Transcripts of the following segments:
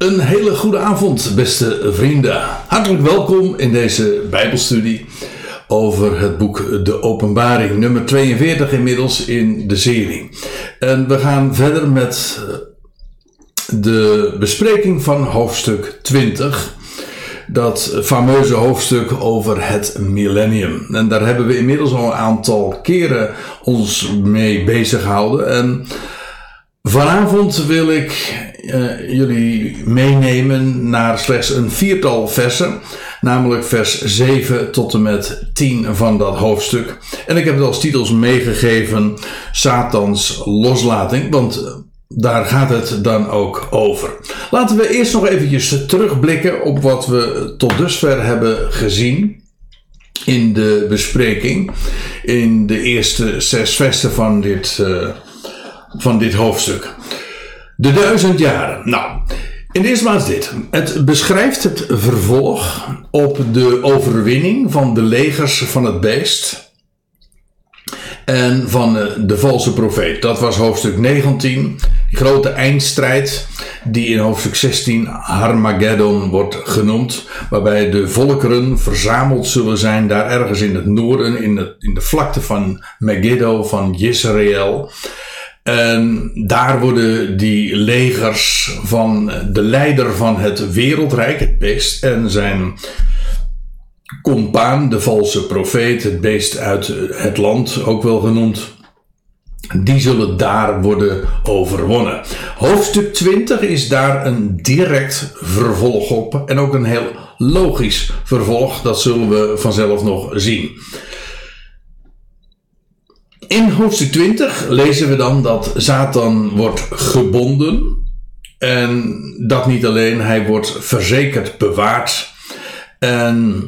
Een hele goede avond, beste vrienden. Hartelijk welkom in deze Bijbelstudie over het boek De Openbaring, nummer 42 inmiddels in de serie. En we gaan verder met de bespreking van hoofdstuk 20. Dat fameuze hoofdstuk over het millennium. En daar hebben we inmiddels al een aantal keren ons mee bezig gehouden. En Vanavond wil ik uh, jullie meenemen naar slechts een viertal versen, namelijk vers 7 tot en met 10 van dat hoofdstuk. En ik heb het als titels meegegeven Satans loslating, want eh, daar gaat het dan ook over. Laten we eerst nog eventjes terugblikken op wat we tot dusver hebben gezien in de bespreking. In de eerste zes versen van dit uh, van dit hoofdstuk. De duizend jaren. Nou, in de eerste dit. Het beschrijft het vervolg op de overwinning van de legers van het beest. En van de valse profeet. Dat was hoofdstuk 19. Die grote eindstrijd. Die in hoofdstuk 16 Harmageddon wordt genoemd. Waarbij de volkeren verzameld zullen zijn. Daar ergens in het noorden. In de, in de vlakte van Megiddo. Van Israël. En daar worden die legers van de leider van het wereldrijk, het beest, en zijn compaan, de valse profeet, het beest uit het land, ook wel genoemd. Die zullen daar worden overwonnen. Hoofdstuk 20 is daar een direct vervolg op. En ook een heel logisch vervolg. Dat zullen we vanzelf nog zien. In hoofdstuk 20 lezen we dan dat Satan wordt gebonden. En dat niet alleen, hij wordt verzekerd bewaard. En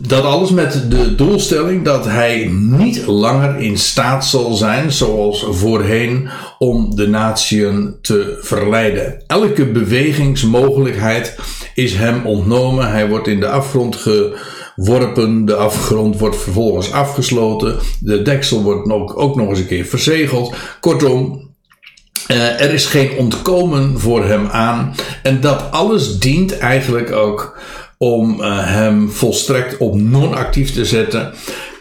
dat alles met de doelstelling dat hij niet langer in staat zal zijn, zoals voorheen, om de natieën te verleiden. Elke bewegingsmogelijkheid is hem ontnomen. Hij wordt in de afgrond ge worpen. De afgrond wordt vervolgens afgesloten. De deksel wordt ook, ook nog eens een keer verzegeld. Kortom, uh, er is geen ontkomen voor hem aan. En dat alles dient eigenlijk ook om uh, hem volstrekt op non-actief te zetten.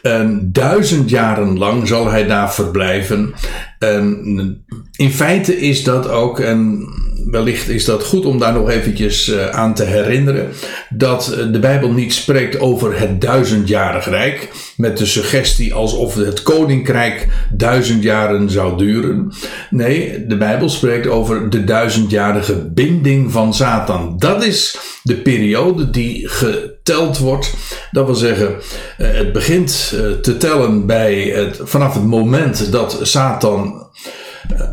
En duizend jaren lang zal hij daar verblijven. En in feite is dat ook, en wellicht is dat goed om daar nog eventjes eh, aan te herinneren, dat eh, de Bijbel niet spreekt over het duizendjarig rijk, met de suggestie alsof het koninkrijk duizend jaren zou duren. Nee, de Bijbel spreekt over de duizendjarige binding van Satan. Dat is de periode die geteld wordt. Dat wil zeggen, eh, het begint te tellen bij het, vanaf het moment dat Satan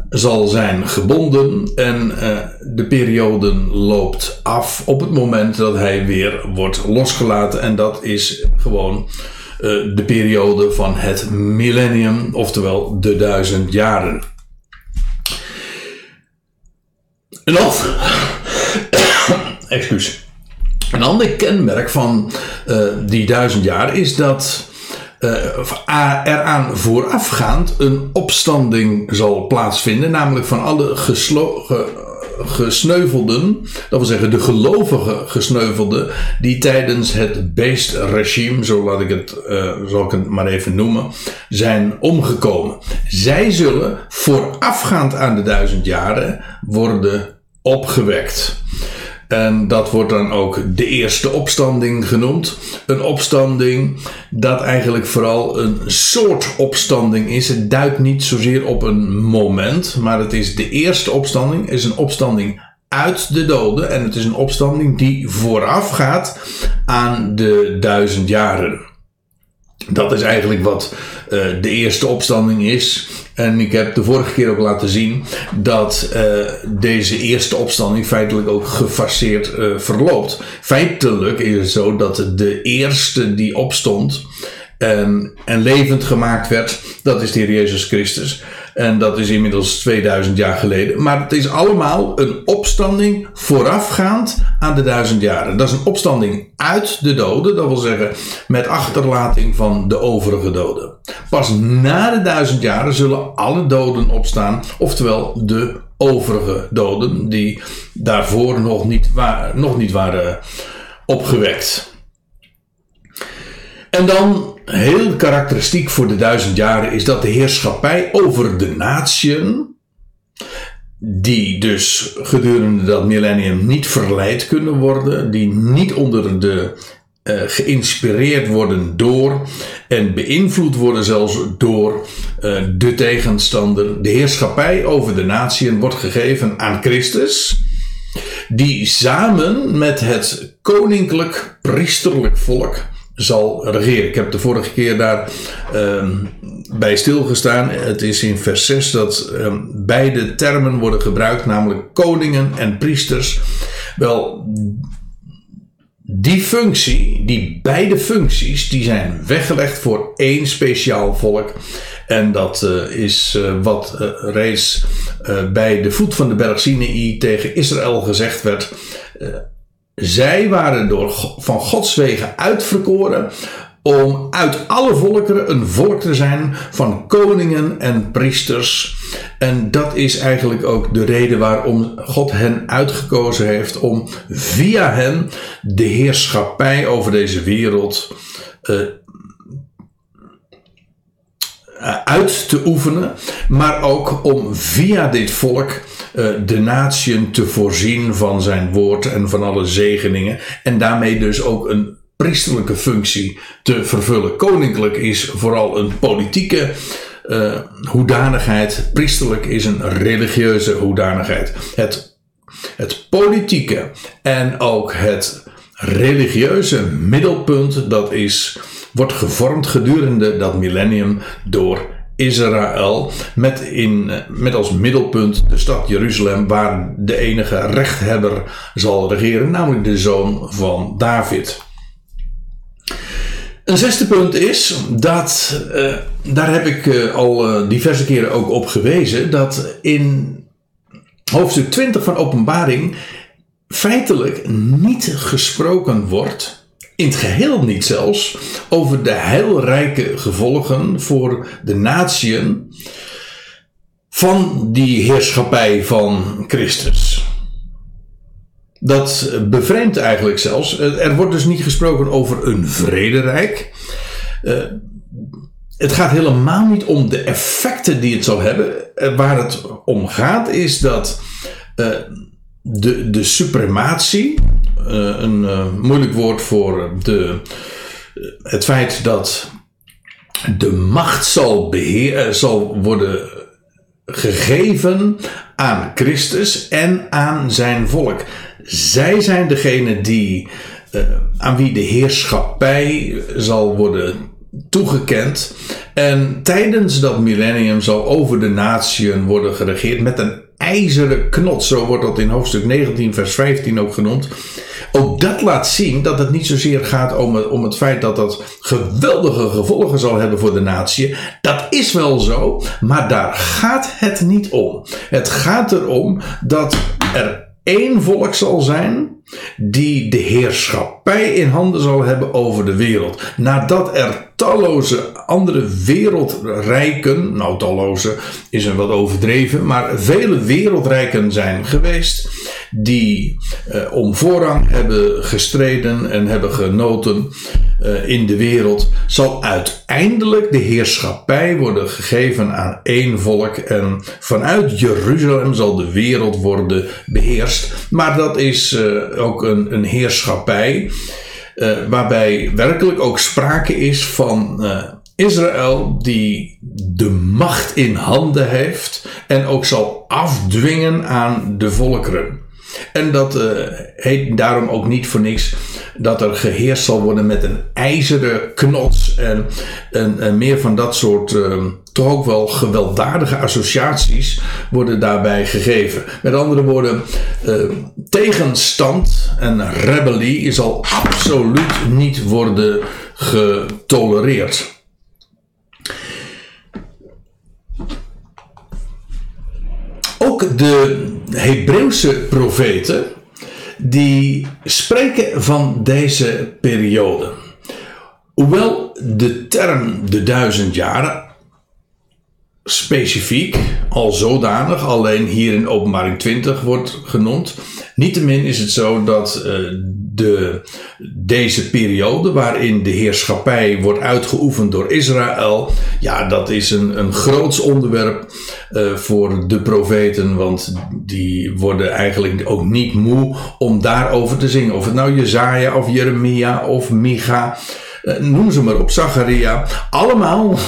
zal zijn gebonden en uh, de periode loopt af op het moment dat hij weer wordt losgelaten. En dat is gewoon uh, de periode van het millennium, oftewel de duizend jaren. Een ander, excuus. Een ander kenmerk van uh, die duizend jaar is dat eraan voorafgaand een opstanding zal plaatsvinden, namelijk van alle gesneuvelden, dat wil zeggen de gelovige gesneuvelden, die tijdens het beestregime, zo laat ik het, uh, zal ik het maar even noemen, zijn omgekomen. Zij zullen voorafgaand aan de duizend jaren worden opgewekt. En dat wordt dan ook de eerste opstanding genoemd. Een opstanding dat eigenlijk vooral een soort opstanding is. Het duidt niet zozeer op een moment, maar het is de eerste opstanding, is een opstanding uit de doden. En het is een opstanding die voorafgaat aan de duizend jaren. Dat is eigenlijk wat uh, de eerste opstanding is. En ik heb de vorige keer ook laten zien dat uh, deze eerste opstanding feitelijk ook gefaseerd uh, verloopt. Feitelijk is het zo dat de eerste die opstond en, en levend gemaakt werd, dat is de Heer Jezus Christus. En dat is inmiddels 2000 jaar geleden. Maar het is allemaal een opstanding voorafgaand aan de duizend jaren. Dat is een opstanding uit de doden. Dat wil zeggen met achterlating van de overige doden. Pas na de duizend jaren zullen alle doden opstaan. Oftewel de overige doden die daarvoor nog niet, nog niet waren opgewekt. En dan, heel karakteristiek voor de duizend jaren, is dat de heerschappij over de natieën, die dus gedurende dat millennium niet verleid kunnen worden, die niet onder de uh, geïnspireerd worden door en beïnvloed worden zelfs door uh, de tegenstander. De heerschappij over de natieën wordt gegeven aan Christus, die samen met het koninklijk priesterlijk volk zal regeren. Ik heb de vorige keer daar um, bij stilgestaan. Het is in vers 6 dat um, beide termen worden gebruikt, namelijk koningen en priesters. Wel, die functie, die beide functies, die zijn weggelegd voor één speciaal volk. En dat uh, is uh, wat uh, reeds bij de voet van de berg Sinai tegen Israël gezegd werd. Zij waren door, van Gods wegen uitverkoren om uit alle volkeren een volk te zijn van koningen en priesters. En dat is eigenlijk ook de reden waarom God hen uitgekozen heeft om via hen de heerschappij over deze wereld uh, uit te oefenen, maar ook om via dit volk uh, de natieën te voorzien van zijn woord en van alle zegeningen en daarmee dus ook een priesterlijke functie te vervullen. Koninklijk is vooral een politieke uh, hoedanigheid. Priesterlijk is een religieuze hoedanigheid. Het, het politieke en ook het religieuze middelpunt, dat is, wordt gevormd gedurende dat millennium door Israël. Met, in, met als middelpunt de stad Jeruzalem, waar de enige rechthebber zal regeren, namelijk de zoon van David. Een zesde punt is dat, uh, daar heb ik uh, al diverse keren ook op gewezen, dat in hoofdstuk 20 van Openbaring feitelijk niet gesproken wordt, in het geheel niet zelfs, over de heilrijke gevolgen voor de natieën van die heerschappij van Christus. Dat bevreemdt eigenlijk zelfs. Er wordt dus niet gesproken over een vrederijk. Uh, het gaat helemaal niet om de effecten die het zal hebben. Eh, waar het om gaat is dat de, de suprematie, een moeilijk woord voor de, het feit dat de macht zal, beheer, zal worden gegeven aan Christus en aan zijn volk. Zij zijn degene die, aan wie de heerschappij zal worden toegekend. En tijdens dat millennium zal over de natieën worden geregeerd met een ijzeren knot. Zo wordt dat in hoofdstuk 19, vers 15 ook genoemd. Ook dat laat zien dat het niet zozeer gaat om het, om het feit dat dat geweldige gevolgen zal hebben voor de natie. Dat is wel zo, maar daar gaat het niet om. Het gaat erom dat er één volk zal zijn die de heerschappij in handen zal hebben over de wereld. Nadat er talloze andere wereldrijken, nou talloze is een wat overdreven, maar vele wereldrijken zijn geweest die eh, om voorrang hebben gestreden en hebben genoten uh, in de wereld, zal uiteindelijk de heerschappij worden gegeven aan één volk en vanuit Jeruzalem zal de wereld worden beheerst. Maar dat is uh, ook een, een heerschappij uh, waarbij werkelijk ook sprake is van Israël die de macht in handen heeft en ook zal afdwingen aan de volkeren. En dat uh, heet daarom ook niet voor niks dat er geheerst zal worden met een ijzeren knots en, en, meer van dat soort uh, toch ook wel gewelddadige associaties worden daarbij gegeven. Met andere woorden, uh, tegenstand en rebellie zal absoluut niet worden getolereerd. ook de Hebreeuwse profeten die spreken van deze periode. Hoewel de term de duizend jaren specifiek al zodanig alleen hier in openbaring 20 wordt genoemd. Niettemin is het zo dat uh, de, deze periode waarin de heerschappij wordt uitgeoefend door Israël, ja, dat is een, een groots onderwerp uh, voor de profeten, want die worden eigenlijk ook niet moe om daarover te zingen. Of het nou Jezaja of Jeremia of Micha, uh, noem ze maar op, Zacharia, allemaal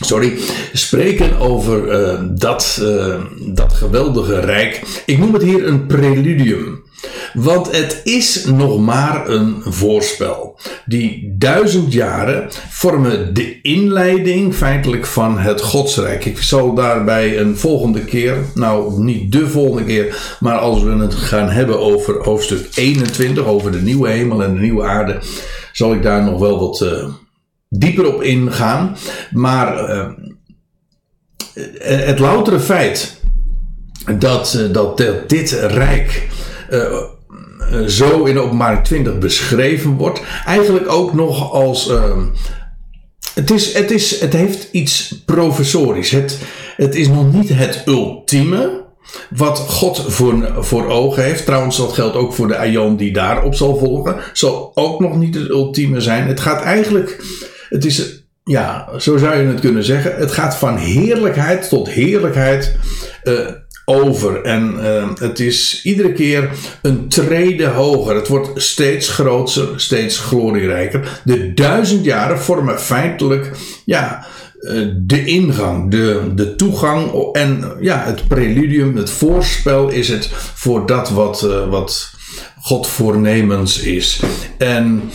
sorry, spreken over uh, dat, uh, dat geweldige rijk. Ik noem het hier een preludium. Want het is nog maar een voorspel. Die duizend jaren vormen de inleiding feitelijk van het Godsrijk. Ik zal daarbij een volgende keer, nou niet de volgende keer, maar als we het gaan hebben over hoofdstuk 21, over de nieuwe hemel en de nieuwe aarde, zal ik daar nog wel wat. Uh, dieper op ingaan. Maar uh, het loutere feit dat, uh, dat dit rijk zo in openbaring 20 beschreven wordt, eigenlijk ook nog als. het, is, het, is, het heeft iets professorisch. Het, het is nog niet het ultieme. Wat God voor, voor ogen heeft, trouwens dat geldt ook voor de Aion die daarop zal volgen, zal ook nog niet het ultieme zijn. Het gaat eigenlijk het is, ja, zo zou je het kunnen zeggen. Het gaat van heerlijkheid tot heerlijkheid uh, over. En uh, het is iedere keer een trede hoger. Het wordt steeds groter, steeds glorierijker. De duizend jaren vormen feitelijk, ja, uh, de ingang, de, de toegang en ja, het preludium, het voorspel is het voor dat wat, wat God voornemens is. En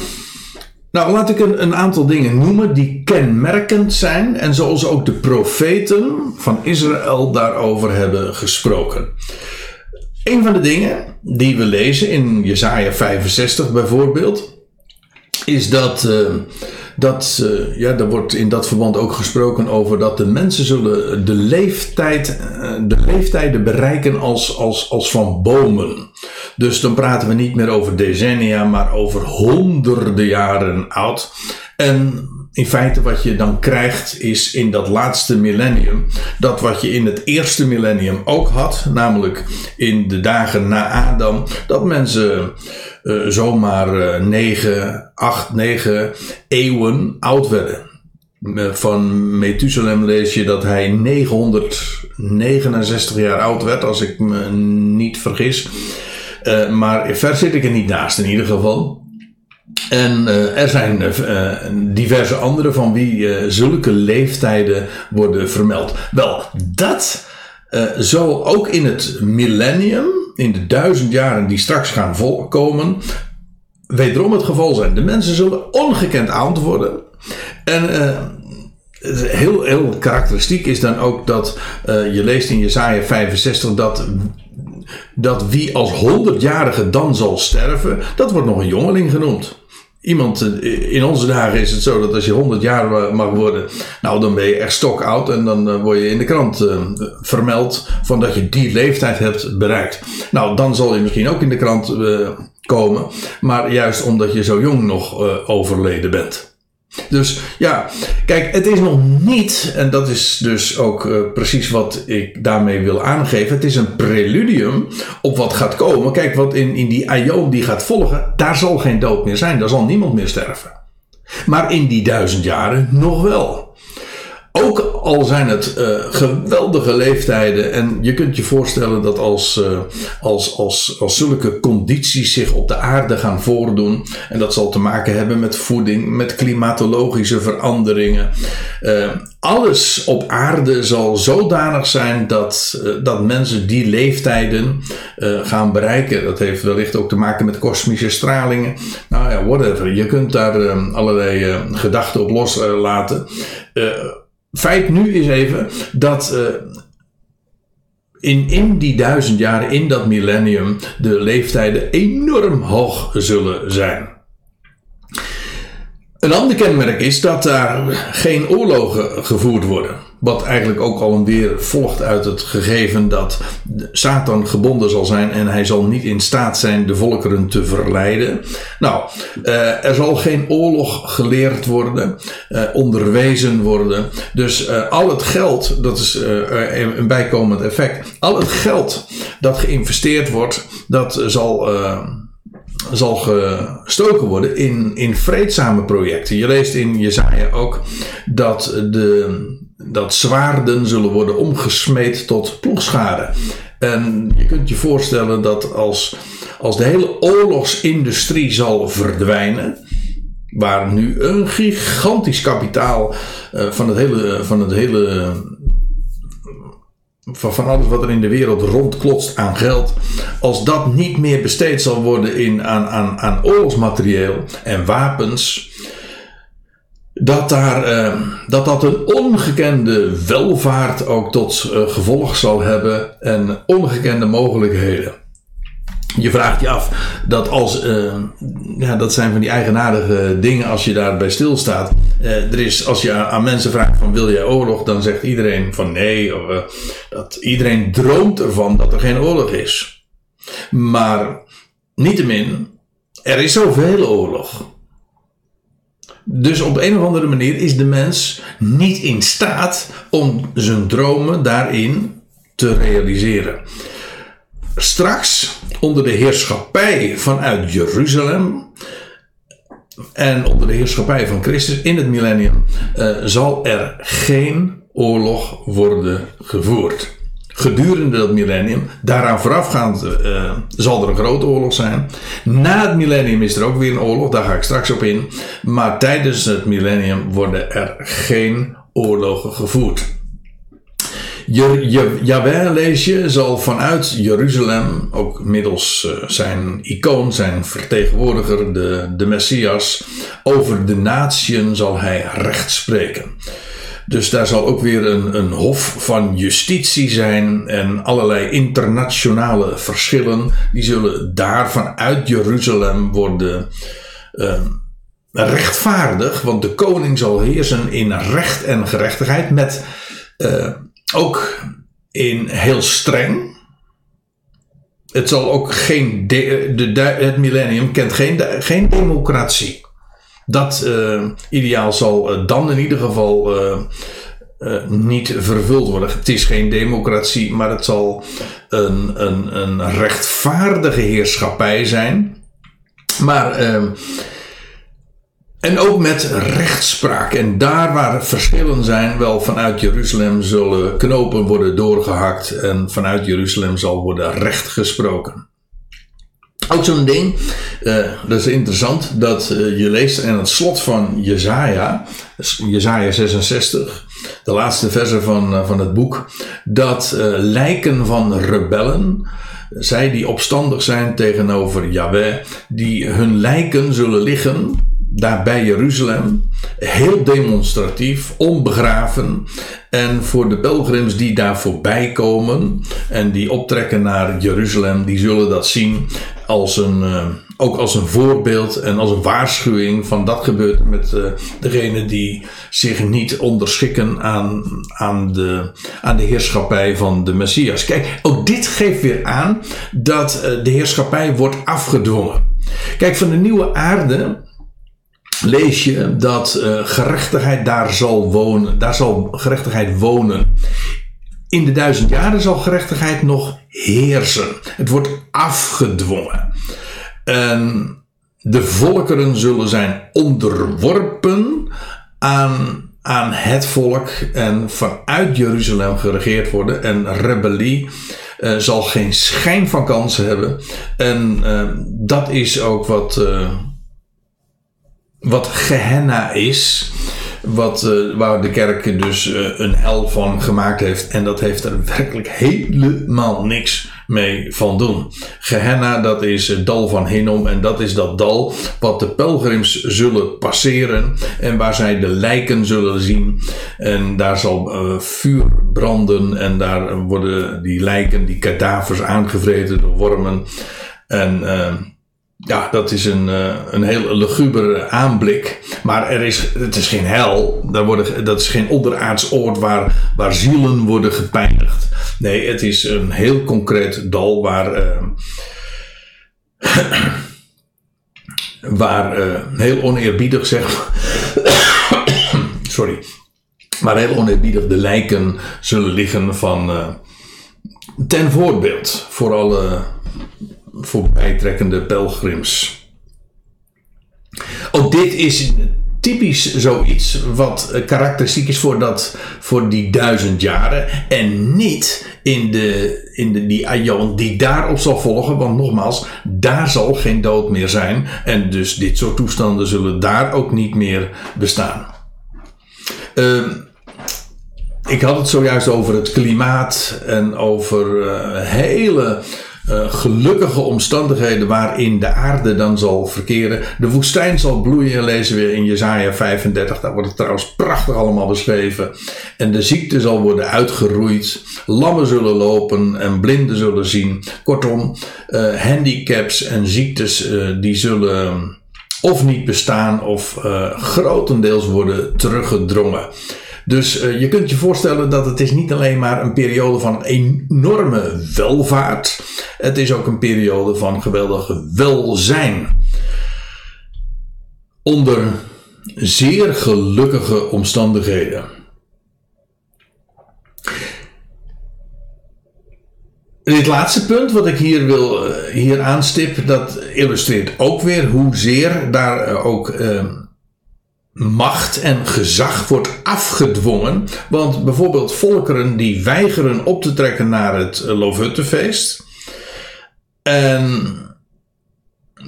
nou, laat ik een, een, aantal dingen noemen die kenmerkend zijn en zoals ook de profeten van Israël daarover hebben gesproken. Een van de dingen die we lezen in Jesaja 65 bijvoorbeeld, is dat, uh, dat ja, er wordt in dat verband ook gesproken over dat de mensen zullen de, leeftijd, uh, de leeftijden bereiken als, als, als van bomen. Dus dan praten we niet meer over decennia, maar over honderden jaren oud. En in feite wat je dan krijgt is in dat laatste millennium dat wat je in het eerste millennium ook had, namelijk in de dagen na Adam, dat mensen uh, zomaar uh, 9, 8, 9 eeuwen oud werden. Van Methuselem lees je dat hij 969 jaar oud werd, als ik me niet vergis. Maar ver zit ik er niet naast in ieder geval. En er zijn diverse andere van wie zulke leeftijden worden vermeld. Wel, dat zal ook in het millennium, in de duizend jaren die straks gaan volkomen, wederom het geval zijn. De mensen zullen ongekend oud worden. En heel, heel karakteristiek is dan ook dat je leest in Jesaja 65 dat dat wie als honderdjarige dan zal sterven, dat wordt nog een jongeling genoemd. Iemand, eh, in onze dagen is het zo dat als je 100 jaar mag worden, nou dan ben je echt stokoud en dan eh, word je in de krant uh, vermeld van dat je die leeftijd hebt bereikt. Nou, dan zal je misschien ook in de krant komen, maar juist omdat je zo jong nog overleden bent. Dus ja, kijk, het is nog niet, en dat is dus ook uh, precies wat ik daarmee wil aangeven. Het is een preludium op wat gaat komen. Kijk, wat in, in die Aion die gaat volgen, daar zal geen dood meer zijn. Daar zal niemand meer sterven. Maar in die duizend jaren nog wel. Ook al zijn het uh, geweldige leeftijden. En je kunt je voorstellen dat als, uh, als, als, als zulke condities zich op de aarde gaan voordoen. En dat zal te maken hebben met voeding, met klimatologische veranderingen. Uh, alles op aarde zal zodanig zijn dat, dat mensen die leeftijden gaan bereiken. Dat heeft wellicht ook te maken met kosmische stralingen. Nou ja, whatever. Je kunt daar allerlei gedachten op loslaten feit nu is even dat uh, in, in die duizend jaren, in dat millennium, de leeftijden enorm hoog zullen zijn. Een ander kenmerk is dat daar geen oorlogen gevoerd worden. Wat eigenlijk ook al weer volgt uit het gegeven dat Satan gebonden zal zijn en hij zal niet in staat zijn de volkeren te verleiden. Nou, uh, er zal geen oorlog geleerd worden, uh, onderwezen worden. Dus uh, al het geld, dat is een bijkomend effect, al het geld dat geïnvesteerd wordt, dat zal zal gestoken worden in, in vreedzame projecten. Je leest in Jezaja ook dat, de, dat zwaarden zullen worden omgesmeed tot ploegschade. En je kunt je voorstellen dat als, als de hele oorlogsindustrie zal verdwijnen, waar nu een gigantisch kapitaal uh, van het hele, van het hele van, van alles wat er in de wereld rondklotst aan geld, als dat niet meer besteed zal worden in, aan, aan, aan oorlogsmaterieel en wapens, dat, daar, eh, dat dat een ongekende welvaart ook tot uh, gevolg zal hebben en ongekende mogelijkheden je vraagt je af dat als, uh, ja, dat zijn van die eigenaardige dingen als je daarbij stilstaat. Uh, er is, als je aan, mensen vraagt van wil jij oorlog, dan zegt iedereen van nee. Of, uh, dat iedereen droomt ervan dat er geen oorlog is. Maar niettemin, er is zoveel oorlog. Dus op een of andere manier is de mens niet in staat om zijn dromen daarin te realiseren. Straks onder de heerschappij vanuit Jeruzalem en onder de heerschappij van Christus in het millennium uh, zal er geen oorlog worden gevoerd. Gedurende dat millennium, daaraan voorafgaand uh, zal er een grote oorlog zijn. Na het millennium is er ook weer een oorlog, daar ga ik straks op in. Maar tijdens het millennium worden er geen oorlogen gevoerd. Jawel, lees je, zal vanuit Jeruzalem, ook middels uh, zijn icoon, zijn vertegenwoordiger, de, de Messias, over de natieën zal hij recht spreken. Dus daar zal ook weer een, een hof van justitie zijn en allerlei internationale verschillen. Die zullen daar vanuit Jeruzalem worden uh, rechtvaardig, want de koning zal heersen in recht en gerechtigheid met. Uh, ook in heel streng. Het zal ook geen. De, het millennium kent geen, geen democratie. Dat uh, ideaal zal uh, dan in ieder geval uh, niet vervuld worden. Het is geen democratie, maar het zal een, een, een rechtvaardige heerschappij zijn. Maar en ook met rechtspraak. En daar waar verschillen zijn, wel vanuit Jeruzalem zullen knopen worden doorgehakt. En vanuit Jeruzalem zal worden recht gesproken. Ook zo'n ding, uh, dat is interessant, dat uh, je leest aan het slot van Jezaja, Jezaja 66, de laatste verse van, uh, van het boek, dat lijken van rebellen, zij die opstandig zijn tegenover Yahweh, die hun lijken zullen liggen daar bij Jeruzalem. Heel demonstratief, onbegraven. En voor de pelgrims die daar voorbij komen en die optrekken naar Jeruzalem, die zullen dat zien als een, uh, ook als een voorbeeld en als een waarschuwing van dat gebeurt met uh, degene die zich niet onderschikken aan, aan, de, aan de heerschappij van de Messias. Kijk, ook dit geeft weer aan dat uh, de heerschappij wordt afgedwongen. Kijk, van de nieuwe aarde lees je dat uh, gerechtigheid daar zal wonen. Daar zal gerechtigheid wonen. In de duizend jaren zal gerechtigheid nog heersen. Het wordt afgedwongen. En de volkeren zullen zijn onderworpen aan, aan het volk en vanuit Jeruzalem geregeerd worden. En rebellie uh, zal geen schijn van kansen hebben. En uh, dat is ook wat wat Gehenna is. Wat, uh, waar de kerk dus een hel van gemaakt heeft. En dat heeft er werkelijk helemaal niks mee van doen. Gehenna, dat is het dal van Hinnom. En dat is dat dal wat de pelgrims zullen passeren. En waar zij de lijken zullen zien. En daar zal uh, vuur branden. En daar worden die lijken, die kadavers aangevreten door wormen. En ja, dat is een, uh, een heel luguber aanblik. Maar er is, het is geen hel. Daar worden, dat is geen onderaards oord waar, waar zielen worden gepijnigd. Nee, het is een heel concreet dal waar. Uh, waar uh, heel oneerbiedig zeg. sorry. Maar heel oneerbiedig de lijken zullen liggen van. ten voorbeeld voor alle voorbijtrekkende pelgrims. Ook dit is typisch zoiets wat eh, karakteristiek is voor, dat, voor die duizend jaren. En niet in, de, in de, die aion die daarop zal volgen. Want nogmaals, daar zal geen dood meer zijn. En dus dit soort toestanden zullen daar ook niet meer bestaan. Uh, ik had het zojuist over het klimaat en over uh, hele uh, gelukkige omstandigheden waarin de aarde dan zal verkeren. De woestijn zal bloeien, lezen we in Jezaja 35. Daar wordt het trouwens prachtig allemaal beschreven. En de ziekte zal worden uitgeroeid. Lammen zullen lopen en blinden zullen zien. Kortom, uh, handicaps en ziektes uh, die zullen of niet bestaan of grotendeels worden teruggedrongen. Dus uh, je kunt je voorstellen dat het is niet alleen maar een periode van enorme welvaart. Het is ook een periode van geweldig welzijn. Onder zeer gelukkige omstandigheden. Dit laatste punt wat ik hier wil uh, hier aanstip, dat illustreert ook weer hoezeer daar uh, ook macht en gezag wordt afgedwongen. Want bijvoorbeeld volkeren die weigeren op te trekken naar het Lovuttefeest. En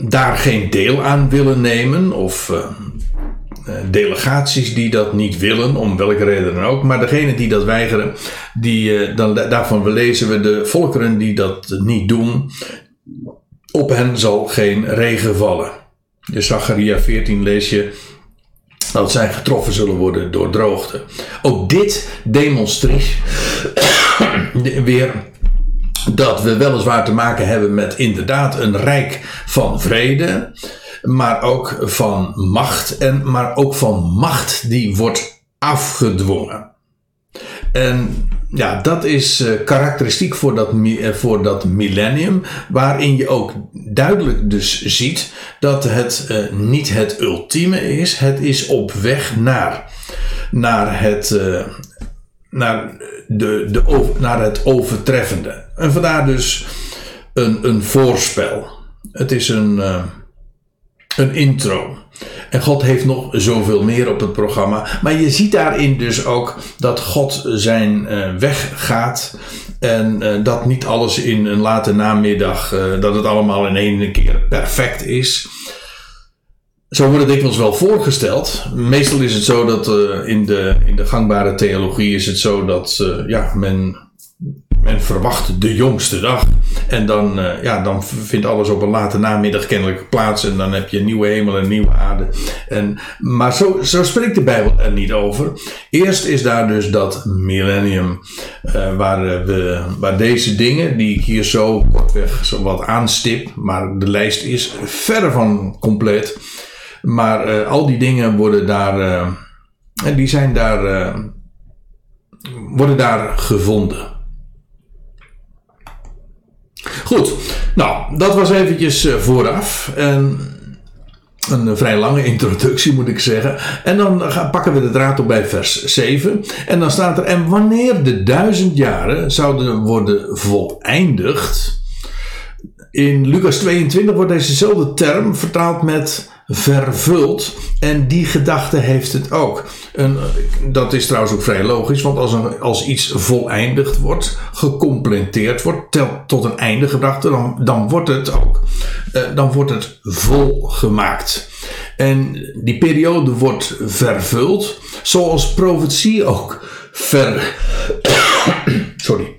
daar geen deel aan willen nemen. Of uh, delegaties die dat niet willen, om welke reden dan ook. Maar degene die dat weigeren, die, dan, daarvan lezen we de volkeren die dat niet doen. Op hen zal geen regen vallen. In Zacharia 14 lees je dat zij getroffen zullen worden door droogte. Ook dit demonstreert weer dat we weliswaar te maken hebben met inderdaad een rijk van vrede, maar ook van macht en maar ook van macht die wordt afgedwongen. En ja, dat is uh, karakteristiek voor dat, uh, voor dat millennium, waarin je ook duidelijk dus ziet dat het uh, niet het ultieme is, het is op weg naar, naar, het, naar, de, de, naar het overtreffende. En vandaar dus een, een voorspel. Het is een, een intro. En God heeft nog zoveel meer op het programma. Maar je ziet daarin dus ook dat God zijn uh, weg gaat. En uh, dat niet alles in een late namiddag, uh, dat het allemaal in één keer perfect is. Zo wordt het dikwijls wel voorgesteld. Meestal is het zo dat in, de, in de gangbare theologie is het zo dat ja, men men verwacht de jongste dag. En dan, uh, ja, dan vindt alles op een late namiddag kennelijk plaats. En dan heb je een nieuwe hemel en nieuwe aarde. En, maar zo, zo spreekt de Bijbel er niet over. Eerst is daar dus dat millennium. Uh, waar, we, waar deze dingen, die ik hier zo kortweg zo wat aanstip. Maar de lijst is verre van compleet. Maar al die dingen worden daar. die zijn daar. worden daar gevonden. Goed, nou, dat was eventjes eh, vooraf. En een vrij lange introductie moet ik zeggen. En dan gaan, pakken we de draad op bij vers 7. En dan staat er: En wanneer de duizend jaren zouden worden voleindigd. In Lucas 22 wordt dezezelfde term vertaald met vervuld. En die gedachte heeft het ook. Dat is trouwens ook vrij logisch, want als, een, als iets voleindigd wordt, gecompleteerd wordt, tot een einde gebracht, dan, dan wordt het ook uh, dan wordt het volgemaakt. En die periode wordt vervuld, zoals profetie ook ver. Sorry.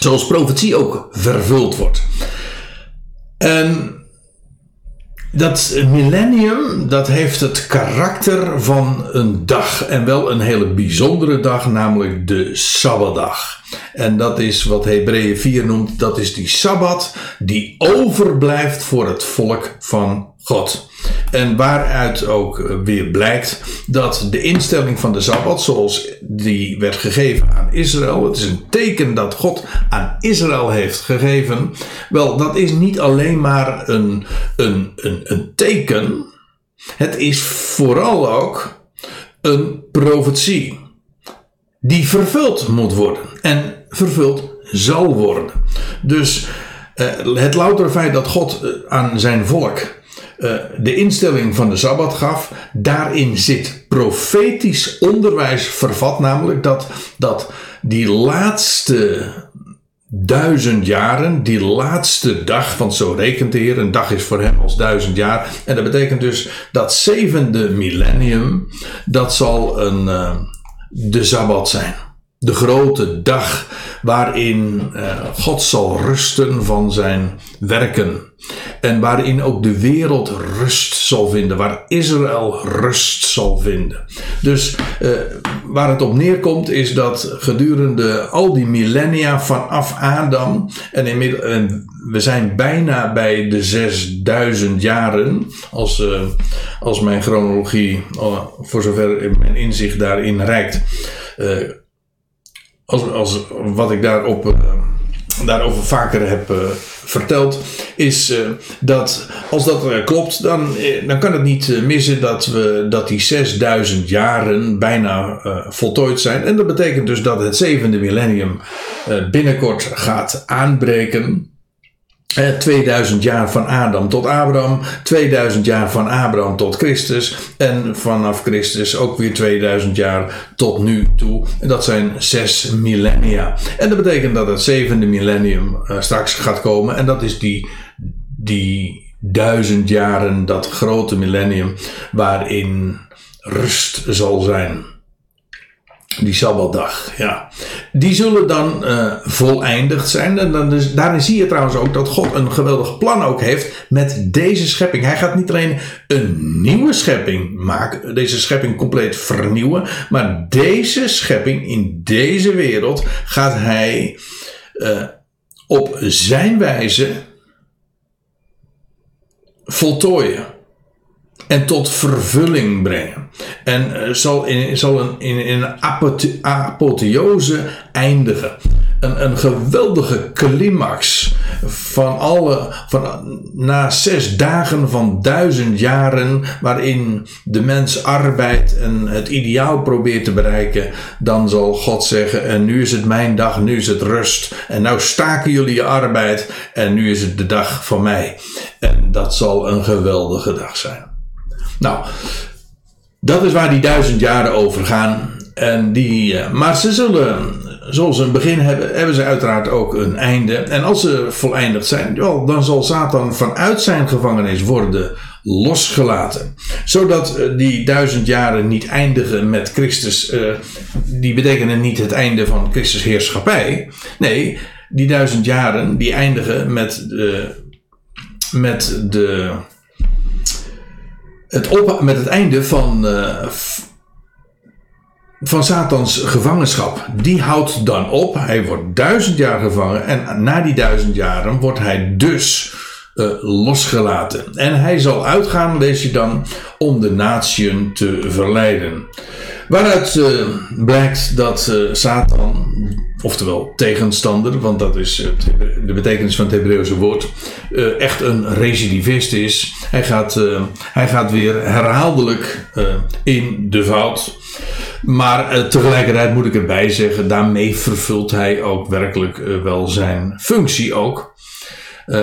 Zoals profetie ook vervuld wordt. En dat millennium, dat heeft het karakter van een dag. En wel een hele bijzondere dag, namelijk de Sabbatdag. En dat is wat Hebreeën 4 noemt, dat is die Sabbat die overblijft voor het volk van God. En waaruit ook weer blijkt dat de instelling van de Sabbat, zoals die werd gegeven aan Israël, het is een teken dat God aan Israël heeft gegeven. Wel, dat is niet alleen maar een, een, een, een teken, het is vooral ook een profetie die vervuld moet worden en vervuld zal worden. Dus uh, het loutere feit dat God uh, aan zijn volk uh, de instelling van de Sabbat gaf, daarin zit profetisch onderwijs vervat, namelijk dat, dat die laatste duizend jaren, die laatste dag, want zo rekent de Heer, een dag is voor hem als duizend jaar. En dat betekent dus dat zevende millennium, dat zal een, uh, de Sabbat zijn. De grote dag waarin uh, God zal rusten van zijn werken. En waarin ook de wereld rust zal vinden. Waar Israël rust zal vinden. Dus uh, waar het op neerkomt is dat gedurende al die millennia vanaf Adam. En, inmiddels, we zijn bijna bij de 6000 jaren. Als, uh, als mijn chronologie, voor zover mijn inzicht daarin reikt als, wat ik daarop, uh, daarover vaker heb uh, verteld, is uh, dat als dat klopt, dan, dan kan het niet missen dat, we, dat die 6000 jaren bijna voltooid zijn. En dat betekent dus dat het zevende millennium binnenkort gaat aanbreken. 2000 jaar van Adam tot Abraham, 2000 jaar van Abraham tot Christus en vanaf Christus ook weer 2000 jaar tot nu toe. Dat zijn zes millennia. En dat betekent dat het zevende millennium uh, straks gaat komen en dat is die, die duizend jaren, dat grote millennium waarin rust zal zijn. Die Sabbatdag, ja. Die zullen dan uh, voleindigd zijn. En dan dus, daarin zie je trouwens ook dat God een geweldig plan ook heeft met deze schepping. Hij gaat niet alleen een nieuwe schepping maken, deze schepping compleet vernieuwen. Maar deze schepping in deze wereld gaat hij uh, op zijn wijze voltooien en tot vervulling brengen. En uh, zal in, zal een, in, in een apotheose eindigen. Een, een geweldige climax van alle, van, na zes dagen van duizend jaren, waarin de mens arbeidt en het ideaal probeert te bereiken, dan zal God zeggen: En nu is het mijn dag, nu is het rust. En nou staken jullie je arbeid en nu is het de dag van mij. En dat zal een geweldige dag zijn. Nou, dat is waar die duizend jaren over gaan. En die, uh, maar ze zullen, zoals ze een begin hebben, hebben ze uiteraard ook een einde. En als ze voleindigd zijn, dan zal Satan vanuit zijn gevangenis worden losgelaten. Zodat uh, die duizend jaren niet eindigen met Christus. Uh, die betekenen niet het einde van Christus heerschappij. Nee, die duizend jaren die eindigen met, met de het met het einde van, uh, van Satans gevangenschap. Die houdt dan op. Hij wordt duizend jaar gevangen. En na die duizend jaren wordt hij dus uh, losgelaten. En hij zal uitgaan, lees je dan, om de natieën te verleiden. Waaruit uh, blijkt dat Satan oftewel tegenstander, want dat is de betekenis van het Hebreeuwse woord, uh, echt een recidivist is. Hij gaat, uh, hij gaat weer herhaaldelijk uh, in de fout. Maar tegelijkertijd moet ik erbij zeggen, daarmee vervult hij ook werkelijk wel zijn functie ook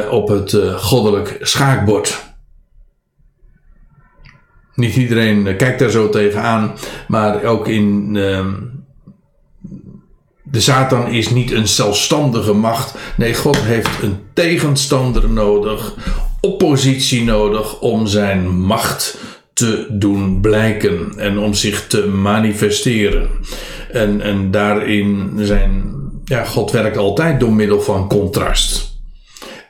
op het goddelijk schaakbord. Niet iedereen kijkt daar zo tegenaan, maar ook in ehm, de Satan is niet een zelfstandige macht. Nee, God heeft een tegenstander nodig, oppositie nodig om zijn macht te doen blijken en om zich te manifesteren. En, en daarin zijn, ja, God werkt altijd door middel van contrast.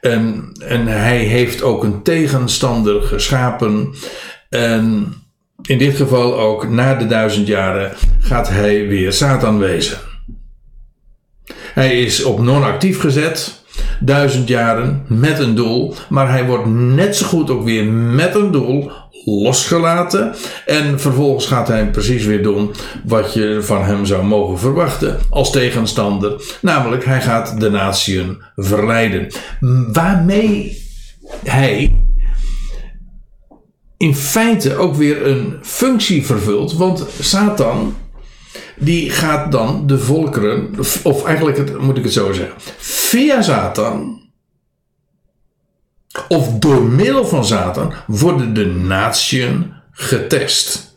En, en hij heeft ook een tegenstander geschapen. En in dit geval ook na de duizend jaren gaat hij weer Satan wezen. Hij is op non-actief gezet, duizend jaren, met een doel. Maar hij wordt net zo goed ook weer met een doel losgelaten. En vervolgens gaat hij precies weer doen wat je van hem zou mogen verwachten als tegenstander. Namelijk, hij gaat de natieën verleiden. Waarmee hij in feite ook weer een functie vervult. Want Satan die gaat dan de volkeren, of eigenlijk moet ik het zo zeggen, via Satan, of door middel van Satan, worden de natieën getest.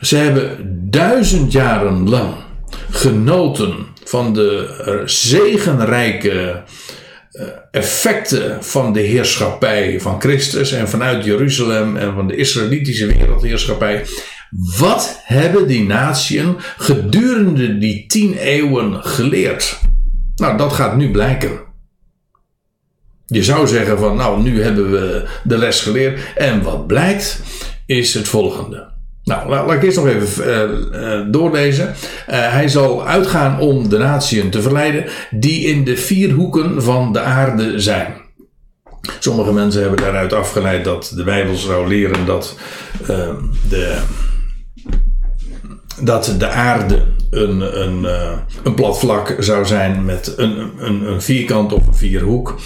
Ze hebben duizend jaren lang genoten van de zegenrijke eh, effecten van de heerschappij van Christus en vanuit Jeruzalem en van de Israëlitische wereldheerschappij. Wat hebben die natieën gedurende die tien eeuwen geleerd? Nou, dat gaat nu blijken. Je zou zeggen van, nou, nu hebben we de les geleerd. En wat blijkt, is het volgende. Nou, laat, ik eerst nog even uh, uh, doorlezen. Uh, hij zal uitgaan om de natieën te verleiden die in de vier hoeken van de aarde zijn. Sommige mensen hebben daaruit afgeleid dat de Bijbel zou leren dat de dat de aarde een, een, uh, een plat vlak zou zijn met een, een, een vierkant of een vierhoek.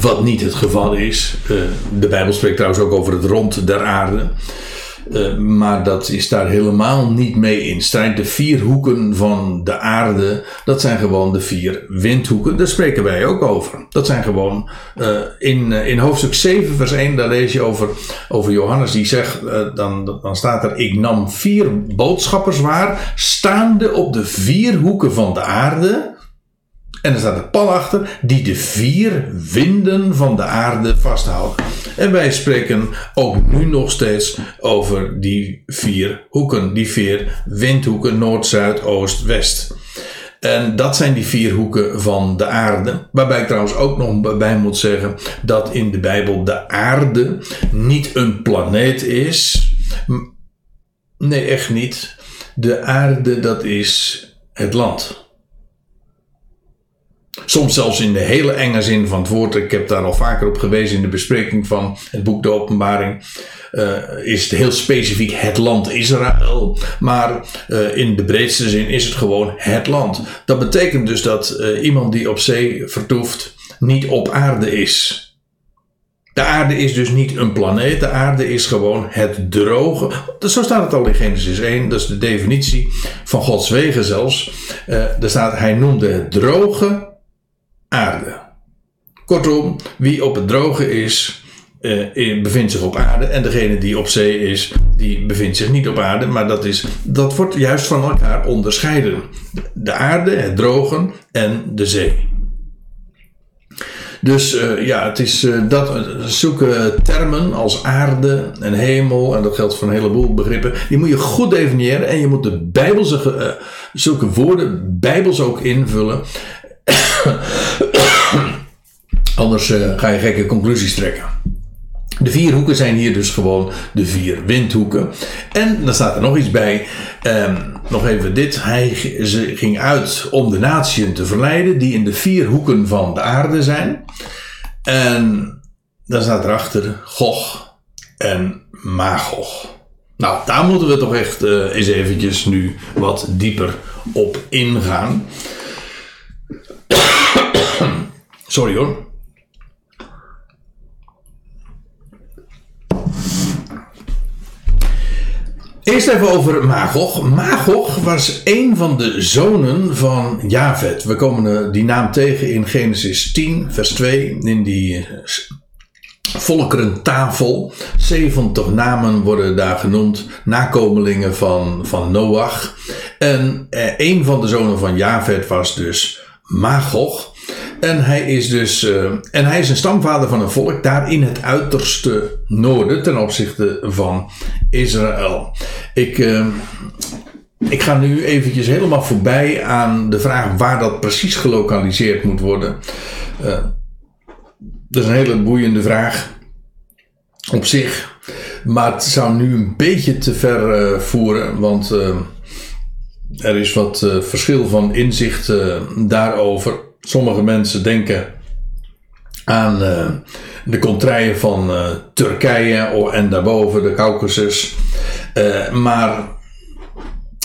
Wat niet het geval is. Uh, de Bijbel spreekt trouwens ook over het rond der aarde. Eh, maar dat is daar helemaal niet mee in strijd. De vier hoeken van de aarde, dat zijn gewoon de vier windhoeken. Daar spreken wij ook over. Dat zijn gewoon uh, in, in hoofdstuk 7, vers 1, daar lees je over, over Johannes, die zegt, dan, dan staat er: Ik nam vier boodschappers waar, staande op de vier hoeken van de aarde. En er staat een pal achter die de vier winden van de aarde vasthouden. En wij spreken ook nu nog steeds over die vier hoeken, die vier windhoeken, noord, zuid, oost, west. En dat zijn die vier hoeken van de aarde. Waarbij ik trouwens ook nog bij moet zeggen dat in de Bijbel de aarde niet een planeet is. Nee, echt niet. De aarde, dat is het land. Soms zelfs in de hele enge zin van het woord. Ik heb daar al vaker op gewezen in de bespreking van het boek De Openbaring. Uh, is het heel specifiek het land Israël. Maar uh, in de breedste zin is het gewoon het land. Dat betekent dus dat uh, iemand die op zee vertoeft niet op aarde is. De aarde is dus niet een planeet, de aarde is gewoon het droge. Zo staat het al in Genesis 1, dat is de definitie van Gods wegen zelfs. Er staat, hij noemde het droge aarde. Kortom, wie op het droge is, uh, bevindt zich op aarde. En degene die op zee is, die bevindt zich niet op aarde. Maar dat, is, dat wordt juist van elkaar onderscheiden. De aarde, het drogen en de zee. Dus uh, ja, het is uh, dat zoeken termen als aarde en hemel, en dat geldt voor een heleboel begrippen, die moet je goed definiëren en je moet de Bijbelse zulke woorden Bijbels ook invullen. Anders uh, ga je gekke conclusies trekken. De vier hoeken zijn hier dus gewoon de vier windhoeken. En dan staat er nog iets bij. Um, nog even dit. Hij ging uit om de natieën te verleiden die in de vier hoeken van de aarde zijn. En dan staat erachter Gog en Magog. Nou, daar moeten we toch echt uh, eens eventjes nu wat dieper op ingaan. Sorry hoor. Eerst even over Magog. Magog was een van de zonen van Javet. We komen die naam tegen in Genesis 10, vers 2, in die volkerentafel. 70 namen worden daar genoemd, nakomelingen van, van Noach. En eh, een van de zonen van Javet was dus Magog. En hij is dus. Uh, en hij is een stamvader van een volk daar in het uiterste noorden ten opzichte van Israël. Ik. Uh, ik ga nu eventjes helemaal voorbij aan de vraag waar dat precies gelokaliseerd moet worden. Uh, dat is een hele boeiende vraag op zich. Maar het zou nu een beetje te ver voeren, want er is wat verschil van inzicht daarover. Sommige mensen denken aan de contraien van Turkije en daarboven de Caucasus. maar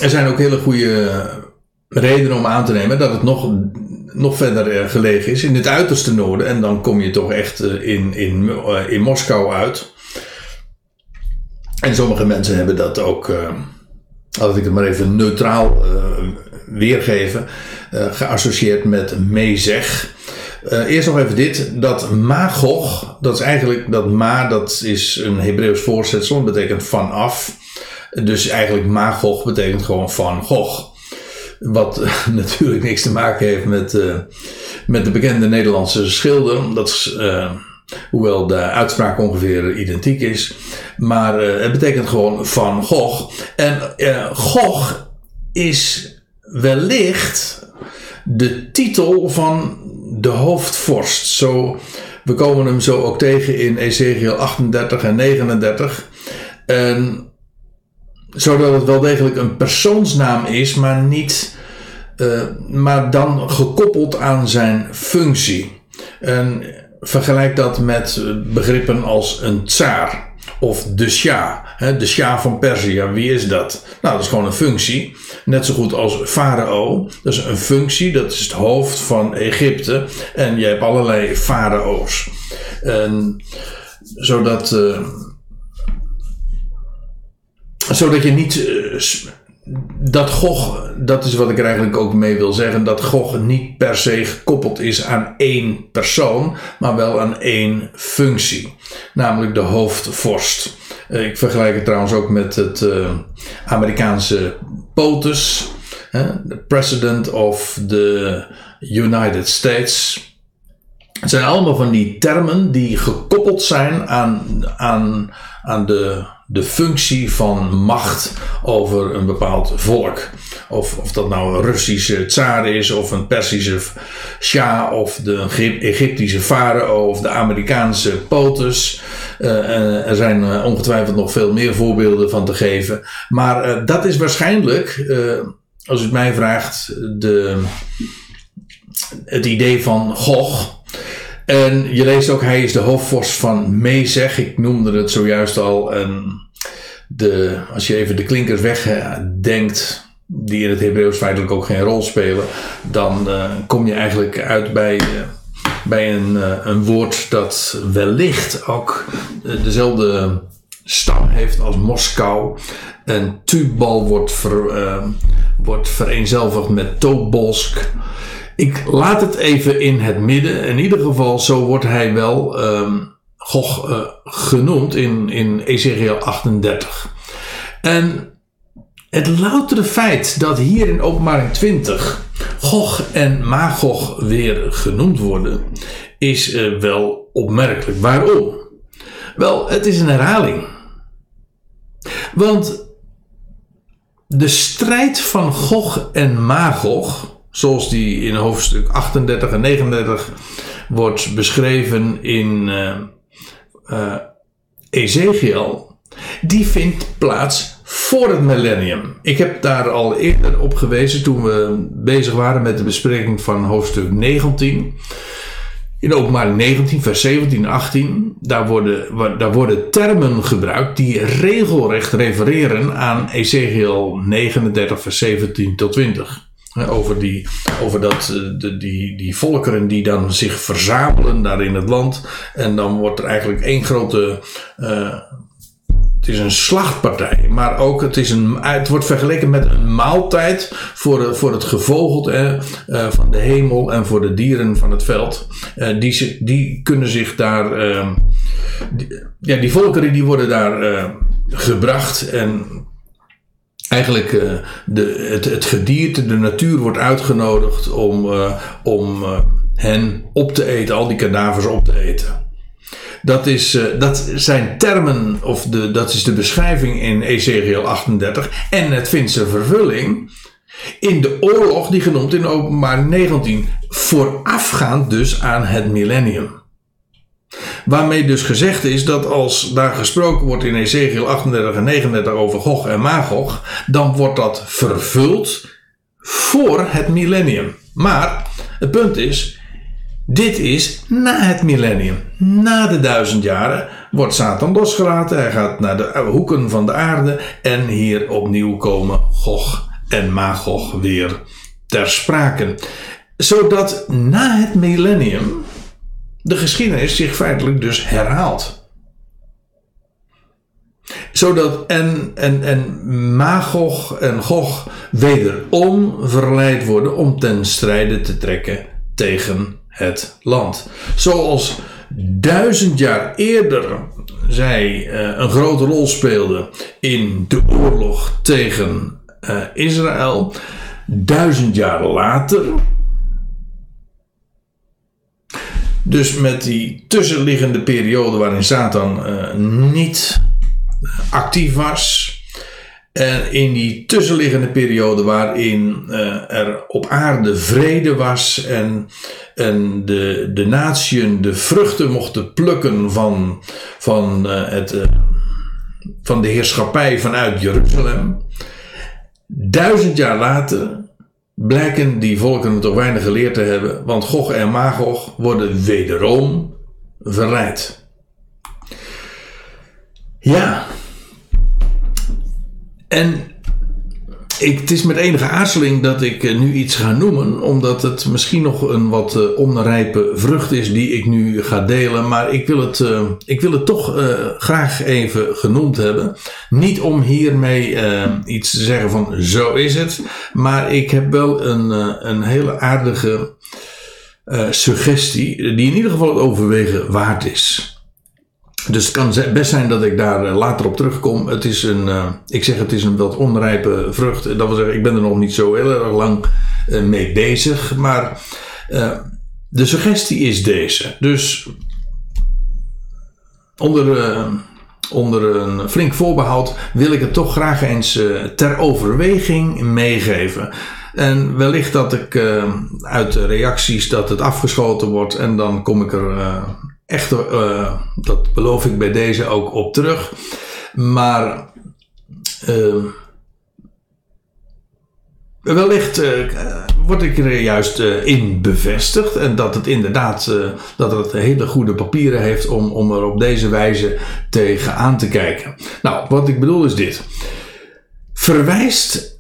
er zijn ook hele goede redenen om aan te nemen dat het nog, nog verder eh, gelegen is, in het uiterste noorden. En dan kom je toch echt eh, in, in, eh, in Moskou uit. En sommige mensen hebben dat ook, laat ik het maar even neutraal weergeven, geassocieerd met Mezeg. Uh, eerst nog even dit. Dat Magog, dat is eigenlijk, dat Ma, dat is een Hebreeuws voorzetsel, dat betekent vanaf. Dus eigenlijk Magog betekent gewoon van Gogh. Wat natuurlijk niks te maken heeft met, met de bekende Nederlandse schilder. Dat is, hoewel de uitspraak ongeveer identiek is. Maar uh, het betekent gewoon van Gogh. En Gogh is wellicht de titel van de hoofdvorst. Zo, we komen hem zo ook tegen in Ezekiel 38 en 39. En zodat het wel degelijk een persoonsnaam is, maar niet. Uh, maar dan gekoppeld aan zijn functie. En vergelijk dat met begrippen als een tsaar of de Shah. De Shah van Perzië, wie is dat? Nou, dat is gewoon een functie. Net zo goed als farao. Dat is een functie, dat is het hoofd van Egypte. En je hebt allerlei farao's. Zodat. Uh, zodat je niet. Uh, dat Gog, dat is wat ik er eigenlijk ook mee wil zeggen, dat Gog niet per se gekoppeld is aan één persoon, maar wel aan één functie, namelijk de hoofdvorst. Uh, ik vergelijk het trouwens ook met het uh, Amerikaanse POTUS, de President of the United States. Het zijn allemaal van die termen die gekoppeld zijn aan, aan, aan de de functie van macht over een bepaald volk. Of, of dat nou een Russische tsaar is, of een Persische Shah, of de Egyptische farao, of de Amerikaanse POTUS. Uh, er zijn uh, ongetwijfeld nog veel meer voorbeelden van te geven. Maar dat is waarschijnlijk, als u het mij vraagt, de, het idee van Gog. En je leest ook, hij is de hoofdvorst van Mezeg. Ik noemde het zojuist al. En de, als je even de klinkers wegdenkt, die in het Hebreeuws feitelijk ook geen rol spelen, dan uh, kom je eigenlijk uit bij, uh, bij een, een woord dat wellicht ook dezelfde stam heeft als Moskou. En Tubal wordt, ver, wordt vereenzelvigd met Tobolsk. Ik laat het even in het midden. In ieder geval, zo wordt hij wel um, Gog uh, genoemd in, in Ezekiel 38. En het loutere feit dat hier in openbaring 20 Gog en Magog weer genoemd worden, is uh, wel opmerkelijk. Waarom? Wel, het is een herhaling. Want de strijd van Gog en Magog zoals die in hoofdstuk 38 en 39 wordt beschreven in uh, Ezekiel, die vindt plaats voor het millennium. Ik heb daar al eerder op gewezen toen we bezig waren met de bespreking van hoofdstuk 19. In openbaring 19, vers 17 en 18, daar worden, daar worden termen gebruikt die regelrecht refereren aan Ezekiel 39, vers 17 tot 20. Over, die, over dat, eh, de, die, die volkeren die dan zich verzamelen daar in het land. En dan wordt er eigenlijk één grote. Uh, het is een slachtpartij, maar ook het, is een, het wordt vergeleken met een maaltijd voor, voor het gevogelte uh, van de hemel en voor de dieren van het veld. Uh, die, die kunnen zich daar. Die, ja, die volkeren die worden daar gebracht en eigenlijk uh, de, het, het gedierte, de natuur wordt uitgenodigd om, uh, om uh, hen op te eten, al die kadavers op te eten. Dat, is, dat zijn termen, of de, dat is de beschrijving in Ezekiel 38. En het vindt zijn vervulling in de oorlog die genoemd in openbaar 19. Voorafgaand dus aan het millennium. Waarmee dus gezegd is dat als daar gesproken wordt in Ezekiel 38 en 39 over Gog en Magog, dan wordt dat vervuld voor het millennium. Maar het punt is, dit is na het millennium. Na de duizend jaren wordt Satan losgelaten. Hij gaat naar de hoeken van de aarde. En hier opnieuw komen Gog en Magog weer ter sprake. Zodat na het millennium de geschiedenis zich feitelijk dus herhaalt. Zodat en, en, en Magog en Gog wederom verleid worden om ten strijde te trekken tegen het land. Zoals duizend jaar eerder zij uh, een grote rol speelden in de oorlog tegen uh, Israël. Duizend jaar later Dus met die tussenliggende periode waarin Satan uh, niet actief was. En in die tussenliggende periode waarin uh, er op aarde vrede was en, en de, de natieën de vruchten mochten plukken van, van, het, van de heerschappij vanuit Jeruzalem. Duizend jaar later blijken die volken toch weinig geleerd te hebben, want Gog en Magog worden wederom verleid. Ja. En ik, het is met enige aarzeling dat ik eh, nu iets ga noemen, omdat het misschien nog een wat uh, onrijpe vrucht is die ik nu ga delen. Maar ik wil het, uh, ik wil het toch graag even genoemd hebben. Niet om hiermee iets te zeggen van zo is het, maar ik heb wel een, een hele aardige suggestie die in ieder geval het overwegen waard is. Dus het kan best zijn dat ik daar eh, later op terugkom. Het is een, uh, ik zeg het is een wat onrijpe vrucht. Dat wil zeggen, ik ben er nog niet zo heel erg lang uh, mee bezig. Maar de suggestie is deze. Dus onder, onder een flink voorbehoud wil ik het toch graag eens ter overweging meegeven. En wellicht dat ik uit de reacties dat het afgeschoten wordt en dan kom ik er echt, uh, dat beloof ik bij deze ook op terug. Maar uh, wellicht uh, word ik er juist in bevestigd. En dat het inderdaad dat het hele goede papieren heeft om, om er op deze wijze tegen aan te kijken. Nou, wat ik bedoel is dit. Verwijst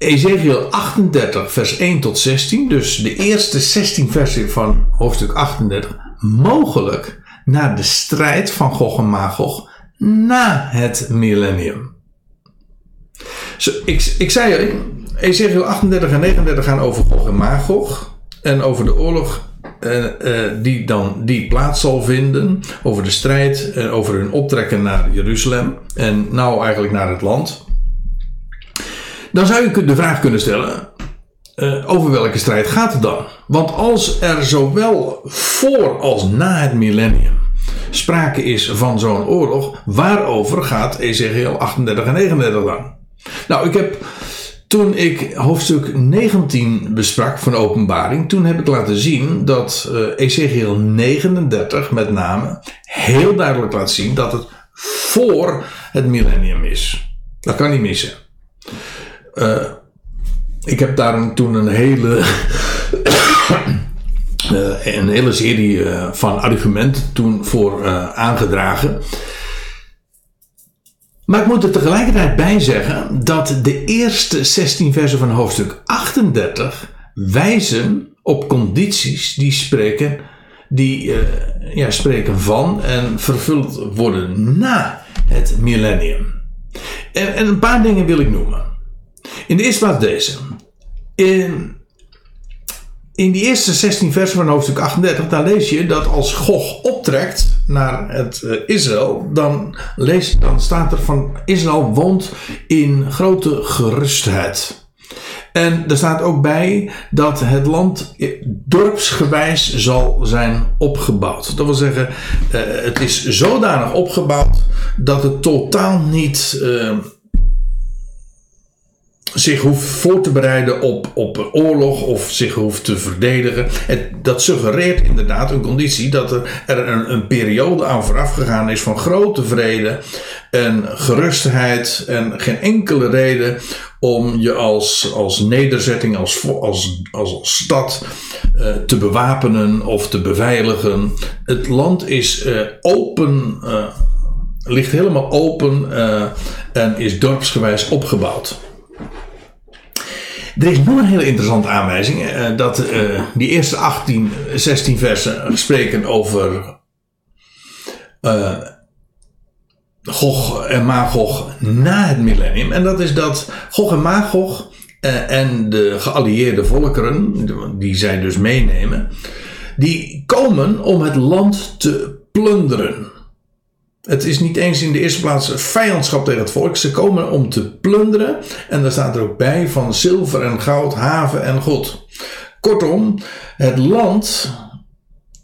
Ezekiel 38, vers 1 tot 16, dus de eerste 16 versen van hoofdstuk 38, mogelijk naar de strijd van Gog en Magog na het millennium. Zo, ik, ik zei er, Ezekiel 38 en 39 gaan over Gog en Magog en over de oorlog uh, uh, die dan die plaats zal vinden, over de strijd, uh, over hun optrekken naar Jeruzalem en nou eigenlijk naar het land. Dan zou je de vraag kunnen stellen: uh, over welke strijd gaat het dan? Want als er zowel voor als na het millennium sprake is van zo'n oorlog, waarover gaat Ezekiel 38 en 39 dan? Nou, ik heb toen ik hoofdstuk 19 besprak van openbaring, toen heb ik laten zien dat uh, Ezekiel 39 met name heel duidelijk laat zien dat het voor het millennium is. Dat kan niet missen. Uh, ik heb daar toen een hele, uh, een hele serie uh, van argumenten toen voor aangedragen. Maar ik moet er tegelijkertijd bij zeggen dat de eerste 16 versen van hoofdstuk 38 wijzen op condities die spreken, die, ja, spreken van en vervuld worden na het millennium. En, en een paar dingen wil ik noemen. In de eerste plaats deze. In, in die eerste 16 versen van hoofdstuk 38, daar lees je dat als Gog optrekt naar het uh, Israël, dan, lees, dan staat er van Israël woont in grote gerustheid. En er staat ook bij dat het land dorpsgewijs zal zijn opgebouwd. Dat wil zeggen, uh, het is zodanig opgebouwd dat het totaal niet. Zich hoeft voor te bereiden op, op oorlog of zich hoeft te verdedigen. Het, dat suggereert inderdaad een conditie dat er, er een, periode aan vooraf gegaan is van grote vrede en gerustheid en geen enkele reden om je als, als nederzetting, als, als, als, stad uh, te bewapenen of te beveiligen. Het land is uh, open, uh, ligt helemaal open en is dorpsgewijs opgebouwd. Er is nog een hele interessante aanwijzing. Uh, dat uh, die eerste 18, 16 versen spreken over uh, Gog en Magog na het millennium. En dat is dat Gog en Magog en de geallieerde volkeren, die zij dus meenemen, die komen om het land te plunderen. Het is niet eens in de eerste plaats vijandschap tegen het volk. Ze komen om te plunderen. En daar staat er ook bij van zilver en goud, haven en god. Kortom, het land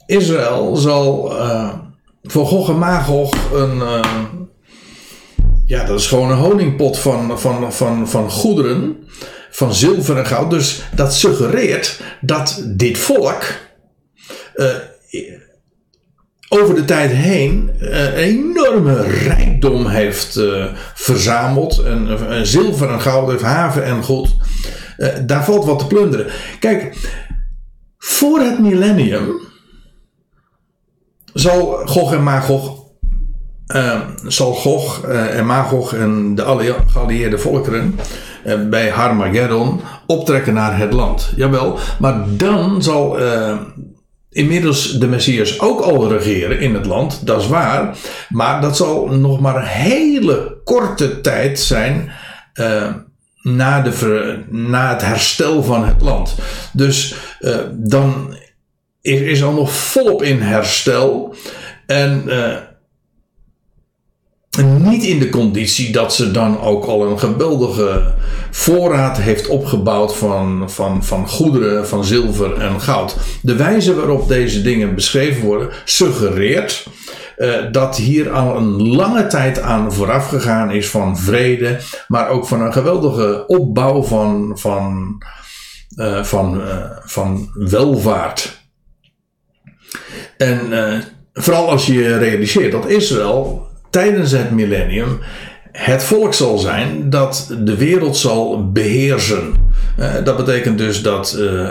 Israël zal uh, voor Gog en Magog een. Uh, ja, dat is gewoon een honingpot van, van, van, van goederen. Van zilver en goud. Dus dat suggereert dat dit volk. Uh, over de tijd heen eh, een enorme rijkdom heeft uh, verzameld. En, zilver en goud heeft haven en goed. daar valt wat te plunderen. Kijk, voor het millennium zal Gog en Magog. zal Gog en Magog en de geallieerde volkeren bij Harmageddon optrekken naar het land. Jawel, maar dan zal inmiddels de Messias ook al regeren in het land, dat is waar. Maar dat zal nog maar een hele korte tijd zijn uh, na, de, na het herstel van het land. Dus uh, dan is, is al nog volop in herstel. En uh, niet in de conditie dat ze dan ook al een geweldige voorraad heeft opgebouwd van, van, van goederen, van zilver en goud. De wijze waarop deze dingen beschreven worden suggereert uh, dat hier al een lange tijd aan vooraf gegaan is van vrede, maar ook van een geweldige opbouw van, van, uh, van, uh, van welvaart. En vooral als je realiseert dat Israël tijdens het millennium het volk zal zijn dat de wereld zal beheersen. Uh, dat betekent dus dat uh,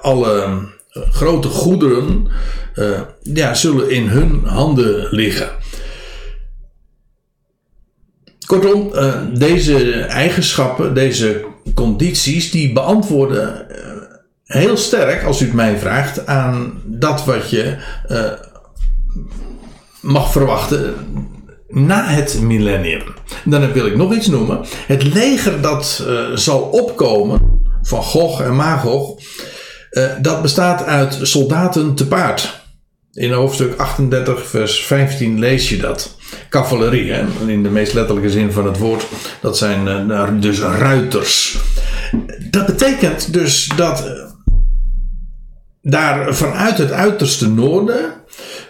alle grote goederen ja, zullen in hun handen liggen. Kortom, deze eigenschappen, deze condities, die beantwoorden heel sterk, als u het mij vraagt, aan dat wat je mag verwachten na het millennium. Dan wil ik nog iets noemen. Het leger dat uh, zal opkomen van Gog en Magog, uh, dat bestaat uit soldaten te paard. In hoofdstuk 38, vers 15 lees je dat. Cavalerie, hè? in de meest letterlijke zin van het woord. Dat zijn uh, dus ruiters. Dat betekent dus dat daar vanuit het uiterste noorden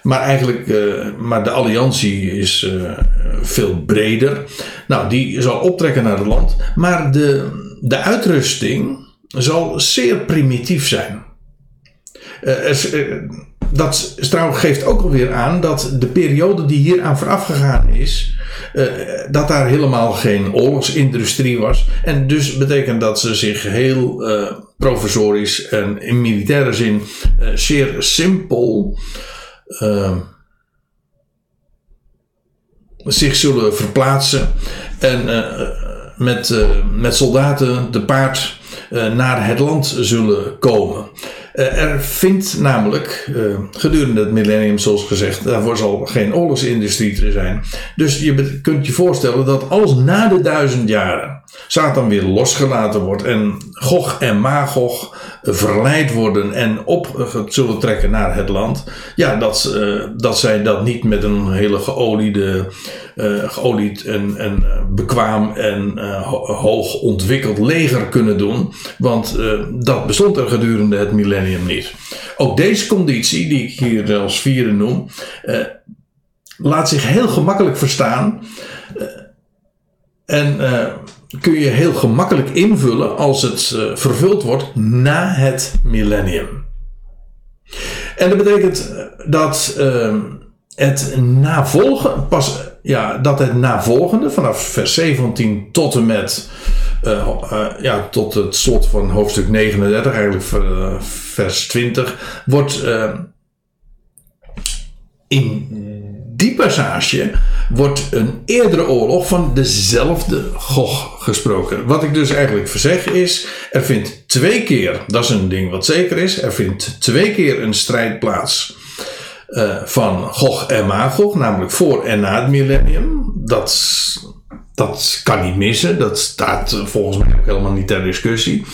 maar eigenlijk, uh, maar de alliantie is uh, veel breder. Nou, die zal optrekken naar het land. Maar de, de uitrusting zal zeer primitief zijn. Er, dat trouwens geeft ook alweer aan dat de periode die hier aan vooraf gegaan is, dat daar helemaal geen oorlogsindustrie was. En dus betekent dat ze zich heel professorisch en in militaire zin zeer simpel uh, zich zullen verplaatsen en uh, met, uh, met soldaten te paard naar het land zullen komen. er vindt namelijk gedurende het millennium, zoals gezegd, daarvoor zal geen oorlogsindustrie er zijn. Dus je kunt je voorstellen dat alles na de duizend jaren Satan weer losgelaten wordt en Gog en Magog verleid worden en op zullen trekken naar het land. Ja, dat, uh, dat zij dat niet met een hele geoliede, uh, geolied en, en bekwaam en hoog ontwikkeld leger kunnen doen. Want dat bestond er gedurende het millennium niet. Ook deze conditie, die ik hier als vierde noem, laat zich heel gemakkelijk verstaan. En kun je heel gemakkelijk invullen als het uh, vervuld wordt na het millennium. En dat betekent eh, dat uh, het navolgen, pas, ja, dat het navolgende vanaf vers 17 tot en met ja, tot het slot van hoofdstuk 39, eigenlijk vers 20, wordt in die passage wordt een eerdere oorlog van dezelfde Gog gesproken. Wat ik dus eigenlijk verzeg is, er vindt twee keer, dat is een ding wat zeker is, er vindt twee keer een strijd plaats uh, van Gog en Magog, namelijk voor en na het millennium. Dat dat kan niet missen. Dat staat volgens mij ook helemaal niet ter discussie.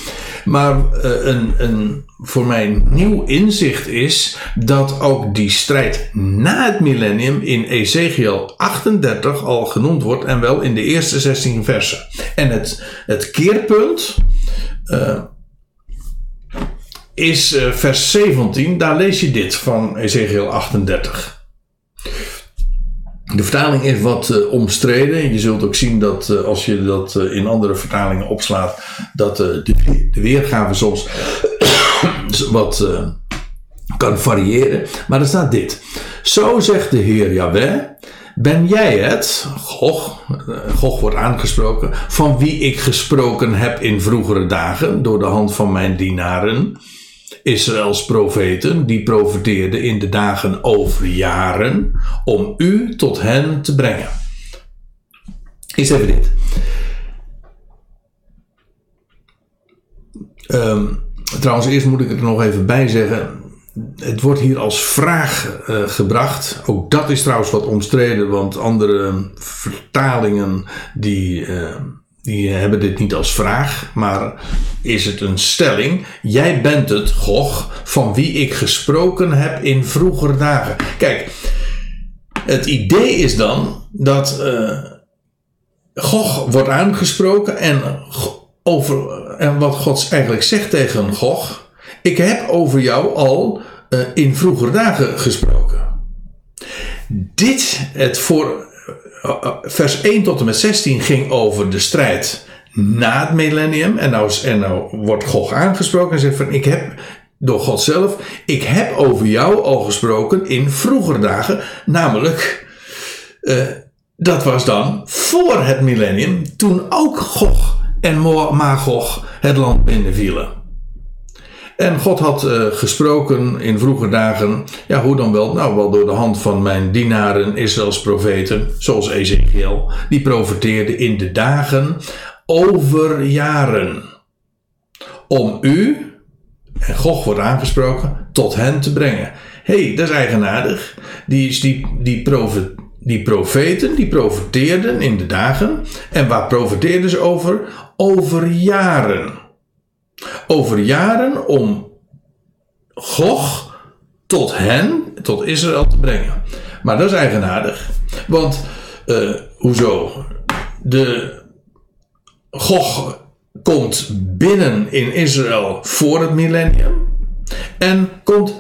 Maar uh, een, een voor mij nieuw inzicht is dat ook die strijd na het millennium in Ezekiel 38 al genoemd wordt en wel in de eerste 16 versen. En het, het keerpunt uh, is uh, vers 17, daar lees je dit van Ezekiel 38. De vertaling is wat uh, omstreden. Je zult ook zien dat uh, als je dat uh, in andere vertalingen opslaat, dat de, de, weergave soms wat kan variëren. Maar er staat dit. Zo zegt de Heer Yahweh. Ben jij het, Gog, Gog wordt aangesproken, van wie ik gesproken heb in vroegere dagen door de hand van mijn dienaren? Israëls profeten, die profeteerden in de dagen over jaren om u tot hen te brengen. Is even dit. Um, trouwens, eerst moet ik er nog even bij zeggen. Het wordt hier als vraag uh, gebracht. Ook dat is trouwens wat omstreden, want andere vertalingen die. Uh, die hebben dit niet als vraag, maar is het een stelling. Jij bent het, Gog, van wie ik gesproken heb in vroegere dagen. Kijk, het idee is dan dat uh, Gog wordt aangesproken en, over, en wat God eigenlijk zegt tegen Gog. Ik heb over jou al uh, in vroegere dagen gesproken. Dit, het voor vers 1 tot en met 16 ging over de strijd na het millennium. En nou, en nou wordt God aangesproken en zegt van ik heb door God zelf, ik heb over jou al gesproken in vroegere dagen, namelijk uh, dat was dan voor het millennium, toen ook Gog en Magog het land binnenvielen. En God had uh, gesproken in vroege dagen, ja hoe dan wel? Nou wel door de hand van mijn dienaren Israëls profeten, zoals Ezekiel, die profeteerde in de dagen over jaren. Om u, en God wordt aangesproken, tot hen te brengen. Hey, dat is eigenaardig. Die, die, die, profet, die profeten, die profeteerden in de dagen. En waar profeteerden ze over? Over jaren over jaren om Gog tot hen, tot Israël te brengen. Maar dat is eigenaardig. Want, uh, hoezo? De Gog komt binnen in Israël voor het millennium. En komt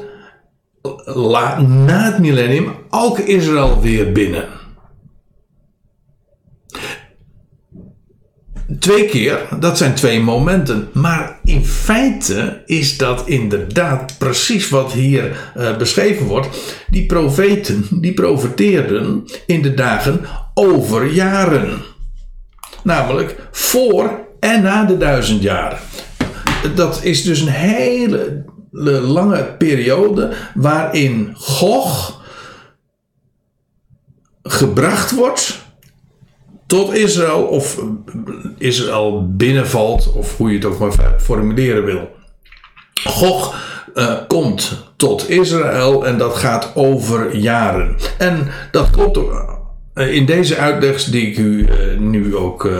na het millennium ook Israël weer binnen. Twee keer, dat zijn twee momenten. Maar in feite is dat inderdaad precies wat hier uh, beschreven wordt. Die profeten, die profeteerden in de dagen over jaren. Namelijk voor en na de duizend jaren. Dat is dus een hele lange periode waarin Gog gebracht wordt tot Israël of Israël binnenvalt, of hoe je het ook maar formuleren wil. Gog uh, komt tot Israël en dat gaat over jaren. En dat klopt uh, in deze uitleg die ik u uh, nu ook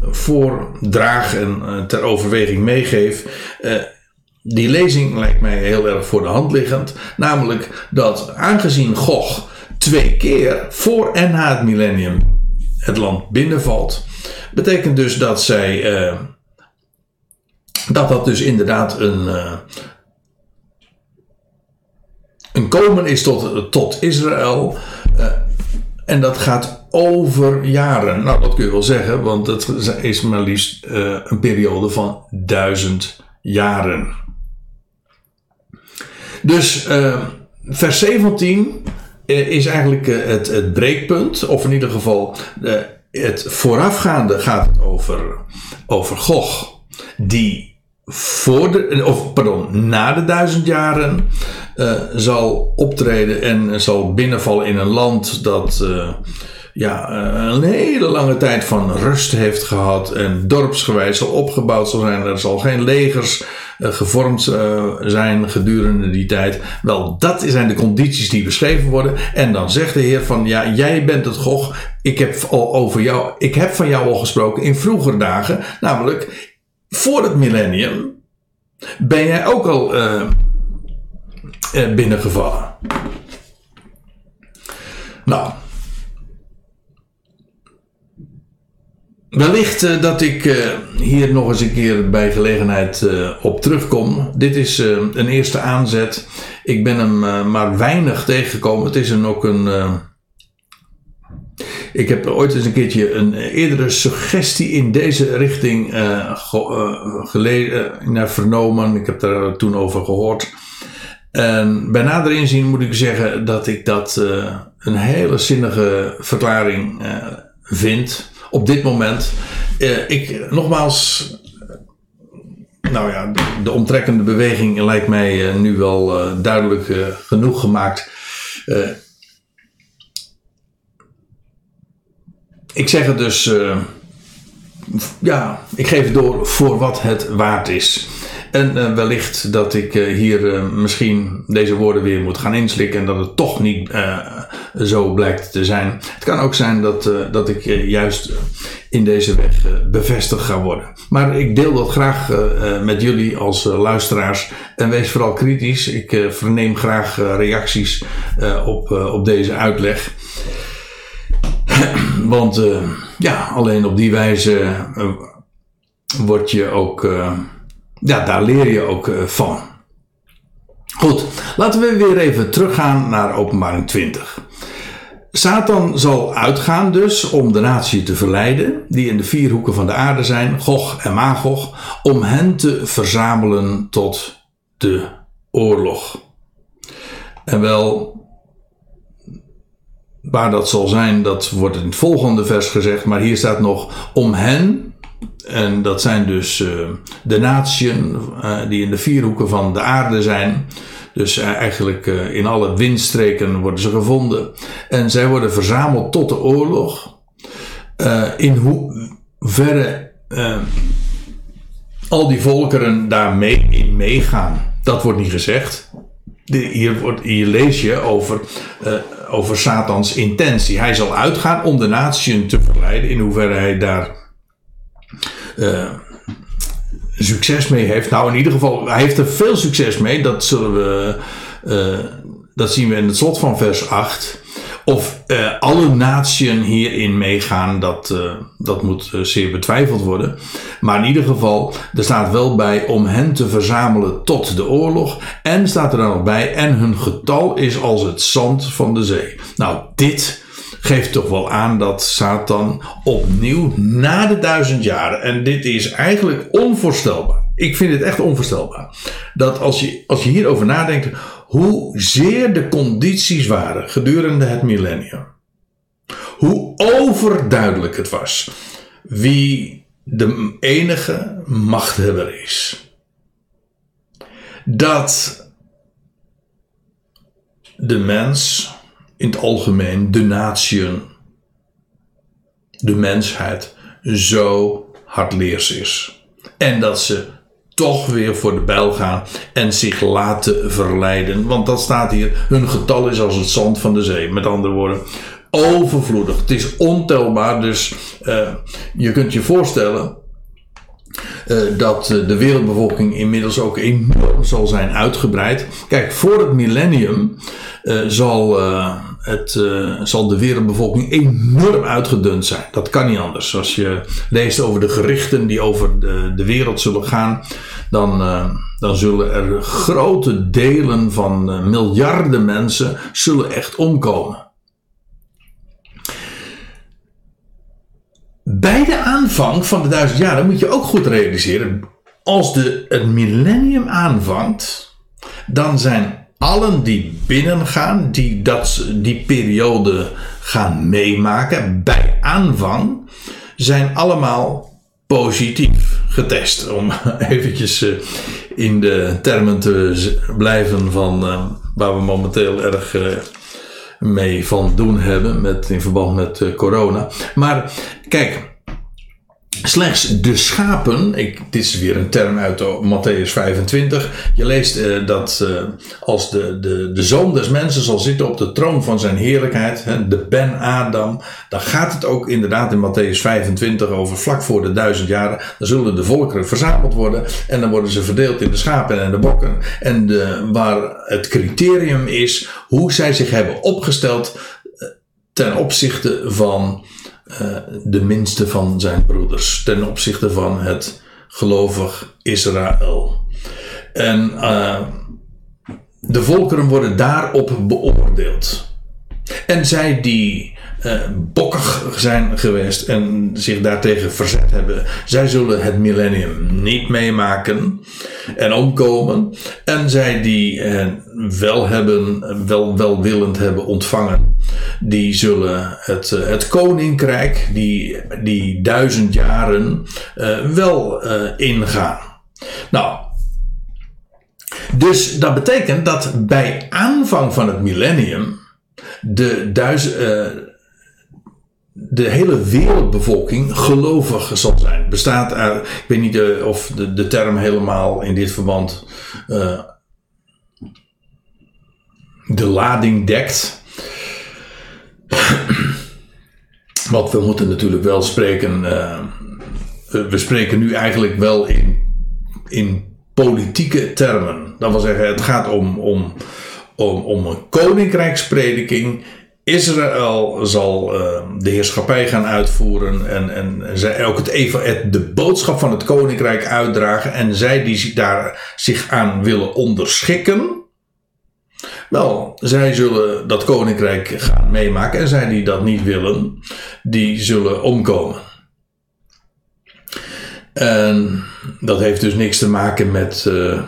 voordraag en ter overweging meegeef. die lezing lijkt mij heel erg voor de hand liggend. Namelijk dat aangezien Gog twee keer voor en na het millennium het land binnenvalt. Betekent dus dat zij. dat dat dus inderdaad een, een komen is tot, tot Israël. Uh, en dat gaat over jaren. Nou, dat kun je wel zeggen, want het is maar liefst een periode van duizend jaren. Dus vers 17 is eigenlijk het, het breekpunt, of in ieder geval het voorafgaande gaat het over, over Gog, die voor de, of pardon, na de duizend jaren zal optreden en zal binnenvallen in een land dat ja, uh, een hele lange tijd van rust heeft gehad en dorpsgewijs zal opgebouwd zal zijn. Er zal geen legers gevormd zijn gedurende die tijd. Wel, dat zijn de condities die beschreven worden. En dan zegt de Heer van ja, jij bent het Gog. Ik heb al over jou, ik heb van jou al gesproken in vroeger dagen, namelijk voor het millennium ben jij ook al binnengevallen. Nou. Wellicht uh, dat ik uh, hier nog eens een keer bij gelegenheid uh, op terugkom. Dit is een eerste aanzet. Ik ben hem maar weinig tegengekomen. Het is een, ook een ik heb ooit eens een keertje een eerdere suggestie in deze richting uh, vernomen. Ik heb daar toen over gehoord. En bij nader inzien moet ik zeggen dat ik dat een hele zinnige verklaring vind. Op dit moment. ik, nogmaals, nou ja, de, de omtrekkende beweging lijkt mij nu wel duidelijk genoeg gemaakt. ik zeg het dus, ja, ik geef door voor wat het waard is. En wellicht dat ik hier misschien deze woorden weer moet gaan inslikken en dat het toch niet zo blijkt te zijn. Het kan ook zijn dat, dat ik juist in deze weg bevestigd ga worden. Maar ik deel dat graag met jullie als luisteraars en wees vooral kritisch. Ik verneem graag reacties op, op deze uitleg. Want ja, alleen op die wijze word je ook, ja, daar leer je ook van. Goed, laten we weer even teruggaan naar openbaring 20. Satan zal uitgaan dus om de natie te verleiden, die in de vier hoeken van de aarde zijn, Gog en Magog, om hen te verzamelen tot de oorlog. En wel, Waar dat zal zijn, dat wordt in het volgende vers gezegd. Maar hier staat nog om hen. En dat zijn dus uh, de natieën uh, die in de vier hoeken van de aarde zijn. Dus uh, eigenlijk in alle windstreken worden ze gevonden. En zij worden verzameld tot de oorlog. in hoeverre al die volkeren daar mee in meegaan, dat wordt niet gezegd. hier, wordt, hier lees je over over Satans intentie. Hij zal uitgaan om de natieën te verleiden, in hoeverre hij daar succes mee heeft. Nou, in ieder geval, hij heeft er veel succes mee. Dat zullen we, uh, dat zien we in het slot van vers 8. Of uh, alle natieën hierin meegaan, dat, uh, dat moet zeer betwijfeld worden. Maar in ieder geval, er staat wel bij om hen te verzamelen tot de oorlog. En staat er dan nog bij, en hun getal is als het zand van de zee. Nou, dit geeft toch wel aan dat Satan opnieuw na de duizend jaren, en dit is eigenlijk onvoorstelbaar. Ik vind het echt onvoorstelbaar. Dat als je, als je hierover nadenkt, hoe zeer de condities waren gedurende het millennium. Hoe overduidelijk het was wie de enige machthebber is. Dat de mens in het algemeen, de natieën, de mensheid zo hardleers is. En dat ze toch weer voor de bijl gaan en zich laten verleiden. Want dat staat hier, hun getal is als het zand van de zee. Met andere woorden, overvloedig. Het is ontelbaar. Dus uh, je kunt je voorstellen uh, dat de wereldbevolking inmiddels ook enorm zal zijn uitgebreid. Kijk, voor het millennium uh, zal, het, zal de wereldbevolking enorm uitgedund zijn. Dat kan niet anders. Als je leest over de gerichten die over de, de wereld zullen gaan, dan, dan zullen er grote delen van miljarden mensen zullen echt omkomen. Bij de aanvang van de duizend jaar, moet je ook goed realiseren, als de, het millennium aanvangt, dan zijn allen die binnengaan, die dat, die periode gaan meemaken, bij aanvang, zijn allemaal positief getest. Om eventjes eh, in de termen te blijven van uh, waar we momenteel erg uh, mee van doen hebben met, in verband met corona. Maar kijk, Slechts de schapen, ik, dit is weer een term uit Matthäus 25. Je leest uh, dat uh, als de, de, de zoon des mensen zal zitten op de troon van zijn heerlijkheid, hè, de Ben Adam, dan gaat het ook inderdaad in Matthäus 25 over vlak voor de duizend jaren. Dan zullen de volkeren verzameld worden en dan worden ze verdeeld in de schapen en de bokken. En de, waar het criterium is hoe zij zich hebben opgesteld eh, ten opzichte van uh, de minste van zijn broeders ten opzichte van het gelovig Israël. En uh, de volkeren worden daarop beoordeeld. En zij die uh, bokkig zijn geweest en zich daartegen verzet hebben, zij zullen het millennium niet meemaken en omkomen. En zij die uh, wel hebben, wel welwillend hebben ontvangen, die zullen het, uh, het koninkrijk, die, die duizend jaren, wel ingaan. Nou, dus dat betekent dat bij aanvang van het millennium de, duizend, de hele wereldbevolking gelovig zal zijn. Bestaat ik weet niet uh, of de, de term helemaal in dit verband uh, de lading dekt. Want we moeten natuurlijk wel spreken. we spreken nu eigenlijk wel in, in politieke termen. Dat wil zeggen, het gaat om, om om, om een koninkrijksprediking. Israël zal uh, de heerschappij gaan uitvoeren en, en zij ook het, even, de boodschap van het koninkrijk uitdragen. En zij die daar zich aan willen onderschikken, wel, zij zullen dat koninkrijk gaan meemaken. En zij die dat niet willen, die zullen omkomen. En dat heeft dus niks te maken met. Uh,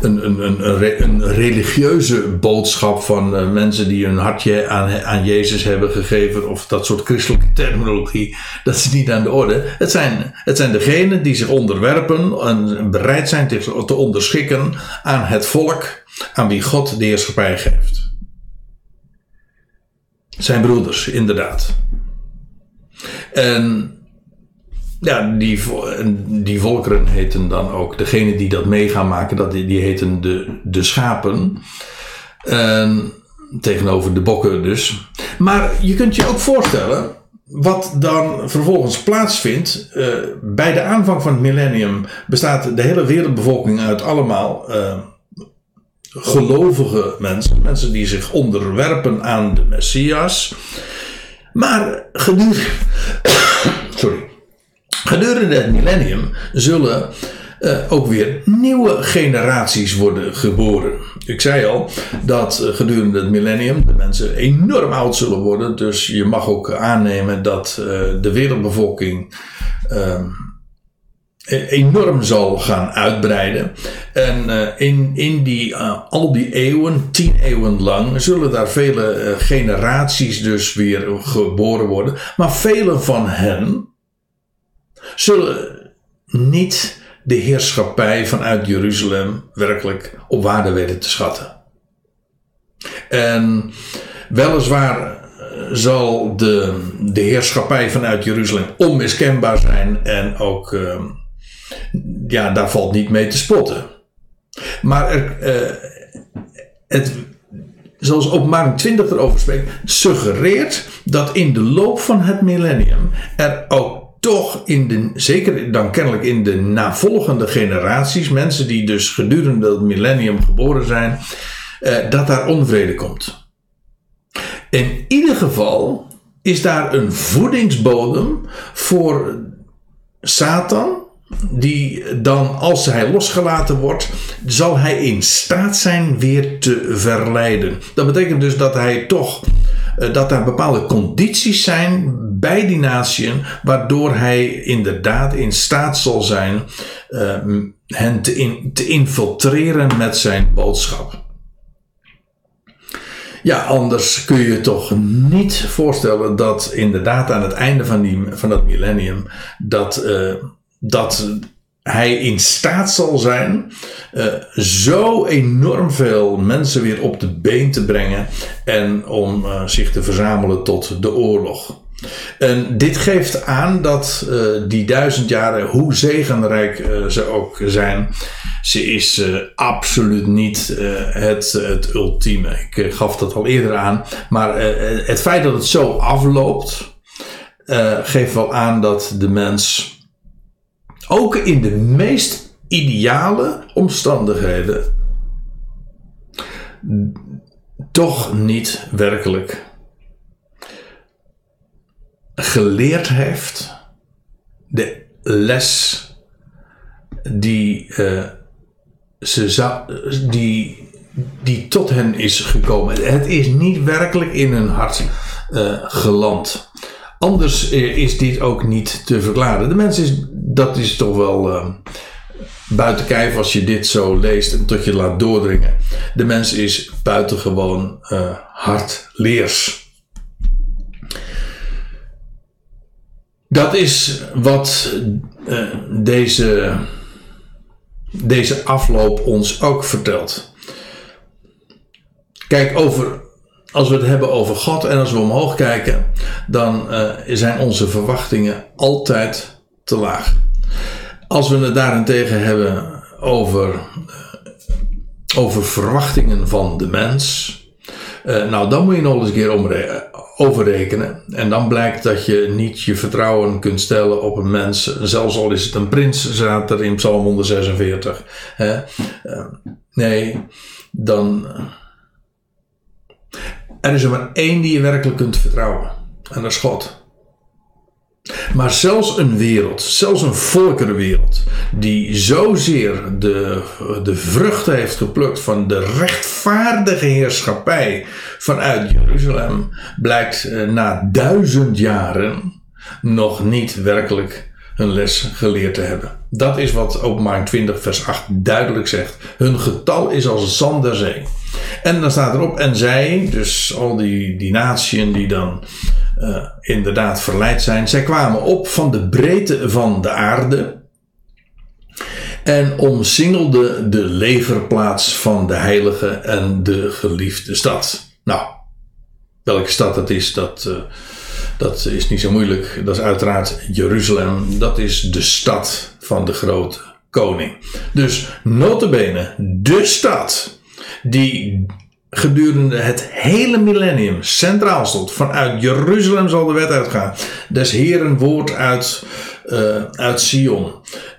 een, een, een, een, religieuze boodschap van uh, mensen die hun hartje aan, aan Jezus hebben gegeven, of dat soort christelijke terminologie, dat is niet aan de orde. Het zijn, het zijn degenen die zich onderwerpen en bereid zijn te, te onderschikken aan het volk aan wie God de heerschappij geeft. Zijn broeders, inderdaad. En ja, die, die volkeren heten dan ook, degene die dat mee gaan maken, dat, die heten de, de schapen. En, tegenover de bokken dus. Maar je kunt je ook voorstellen, wat dan vervolgens plaatsvindt, uh, bij de aanvang van het millennium bestaat de hele wereldbevolking uit allemaal uh, gelovige mensen, mensen die zich onderwerpen aan de Messias. Maar gedurende, sorry, Gedurende het millennium zullen uh, ook weer nieuwe generaties worden geboren. Ik zei al dat uh, gedurende het millennium de mensen enorm oud zullen worden. Dus je mag ook aannemen dat uh, de wereldbevolking ehm, e-, enorm zal gaan uitbreiden. En in, in die, al die eeuwen, tien eeuwen lang, zullen daar vele generaties dus weer geboren worden. Maar vele van hen zullen niet de heerschappij vanuit Jeruzalem werkelijk op waarde weten te schatten. En weliswaar eh, zal de, de heerschappij vanuit Jeruzalem onmiskenbaar zijn en ook, uh, ja, daar valt niet mee te spotten. Maar er, uh, het, zoals openbaring 20 erover spreekt, suggereert dat in de loop van het millennium er ook toch in de, zeker dan kennelijk in de navolgende generaties, mensen die dus gedurende het millennium geboren zijn, eh, dat daar onvrede komt. In ieder geval is daar een voedingsbodem voor Satan, die dan, als hij losgelaten wordt, zal hij in staat zijn weer te verleiden. Dat betekent dus dat hij toch, dat er bepaalde condities zijn bij die natieën, waardoor hij inderdaad in staat zal zijn uh, hen te, in, te infiltreren met zijn boodschap. Ja, anders kun je je toch niet voorstellen dat inderdaad aan het einde van, die, van dat millennium dat, uh, dat hij in staat zal zijn uh, zo enorm veel mensen weer op de been te brengen en om uh, zich te verzamelen tot de oorlog. En dit geeft aan dat uh, die duizend jaren, hoe zegenrijk ze ook zijn, ze is absoluut niet het, het ultieme. Ik gaf dat al eerder aan. Maar het feit dat het zo afloopt, geeft wel aan dat de mens ook in de meest ideale omstandigheden toch niet werkelijk geleerd heeft de les die ze zou, die, die tot hen is gekomen. Het is niet werkelijk in hun hart uh, geland. Anders is dit ook niet te verklaren. De mens is, dat is toch wel uh, buiten kijf als je dit zo leest en tot je laat doordringen. De mens is buitengewoon uh, hardleers. Dat is wat deze deze afloop ons ook vertelt. Kijk, over, als we het hebben over God en als we omhoog kijken, dan uh, zijn onze verwachtingen altijd te laag. Als we het daarentegen hebben over, uh, over verwachtingen van de mens, uh, nou dan moet je nog eens een keer overrekenen. En dan blijkt dat je niet je vertrouwen kunt stellen op een mens, zelfs al is het een prins, staat in Psalm 146. Hè? Nee, dan. Er is er maar één die je werkelijk kunt vertrouwen. En dat is God. Maar zelfs een wereld, zelfs een volkerenwereld, die zozeer de, de vruchten heeft geplukt van de rechtvaardige heerschappij vanuit Jeruzalem, blijkt eh, na duizend jaren nog niet werkelijk hun les geleerd te hebben. Dat is wat openbaring 20 vers 8 duidelijk zegt. Hun getal is als zand der zee. En dan staat erop, en zij, dus al die, die die dan uh, inderdaad verleid zijn. Zij kwamen op van de breedte van de aarde en omsingelden de legerplaats van de heilige en de geliefde stad. Nou, welke stad dat is, dat, uh, dat is niet zo moeilijk. Dat is uiteraard Jeruzalem. Dat is de stad van de grote koning. Dus notabene, de stad die gedurende het hele millennium centraal stond. Vanuit Jeruzalem zal de wet uitgaan. Des Heeren woord uit, uh, uit Sion.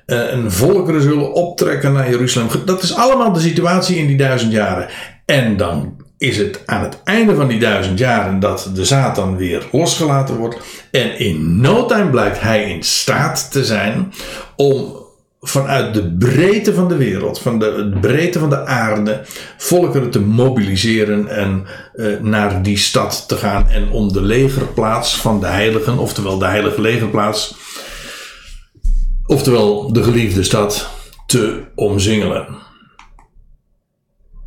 Uh, en volkeren zullen optrekken naar Jeruzalem. Dat is allemaal de situatie in die duizend jaren. En dan is het aan het einde van die duizend jaren dat de Satan weer losgelaten wordt. En in no time blijkt hij in staat te zijn om vanuit de breedte van de wereld, van de breedte van de aarde, volkeren te mobiliseren en uh, naar die stad te gaan en om de legerplaats van de heiligen, oftewel de heilige legerplaats, oftewel de geliefde stad, te omzingelen.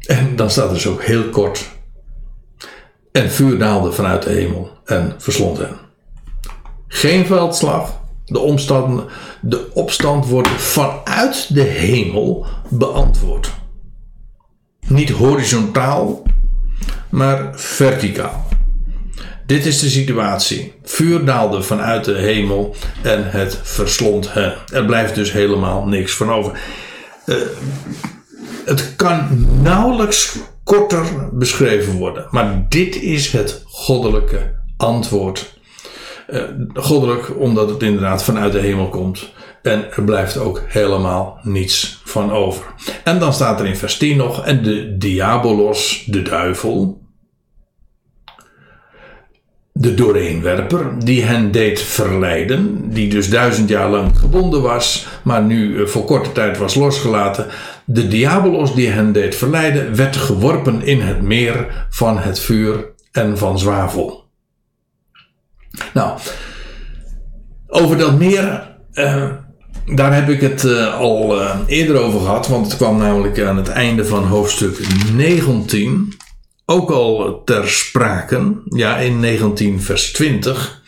En dan staat er dus ook heel kort. En vuur daalde vanuit de hemel en verslond hen. Geen veldslag, de, omstand, de opstand wordt vanuit de hemel beantwoord. Niet horizontaal, maar verticaal. Dit is de situatie. Vuur daalde vanuit de hemel en het verslond hen. Er blijft dus helemaal niks van over. Uh, het kan nauwelijks korter beschreven worden. Maar dit is het goddelijke antwoord. Uh, goddelijk omdat het inderdaad vanuit de hemel komt. En er blijft ook helemaal niets van over. En dan staat er in vers 10 nog: En de diabolos, de duivel, de doorheenwerper, die hen deed verleiden, die dus duizend jaar lang gebonden was, maar nu eh, voor korte tijd was losgelaten. De diabolos die hen deed verleiden, werd geworpen in het meer van het vuur en van zwavel. Nou, over dat meer. Uh, daar heb ik het uh, al uh, eerder over gehad, want het kwam namelijk aan het einde van hoofdstuk 19 ook al ter sprake. Ja, in 19 vers 20.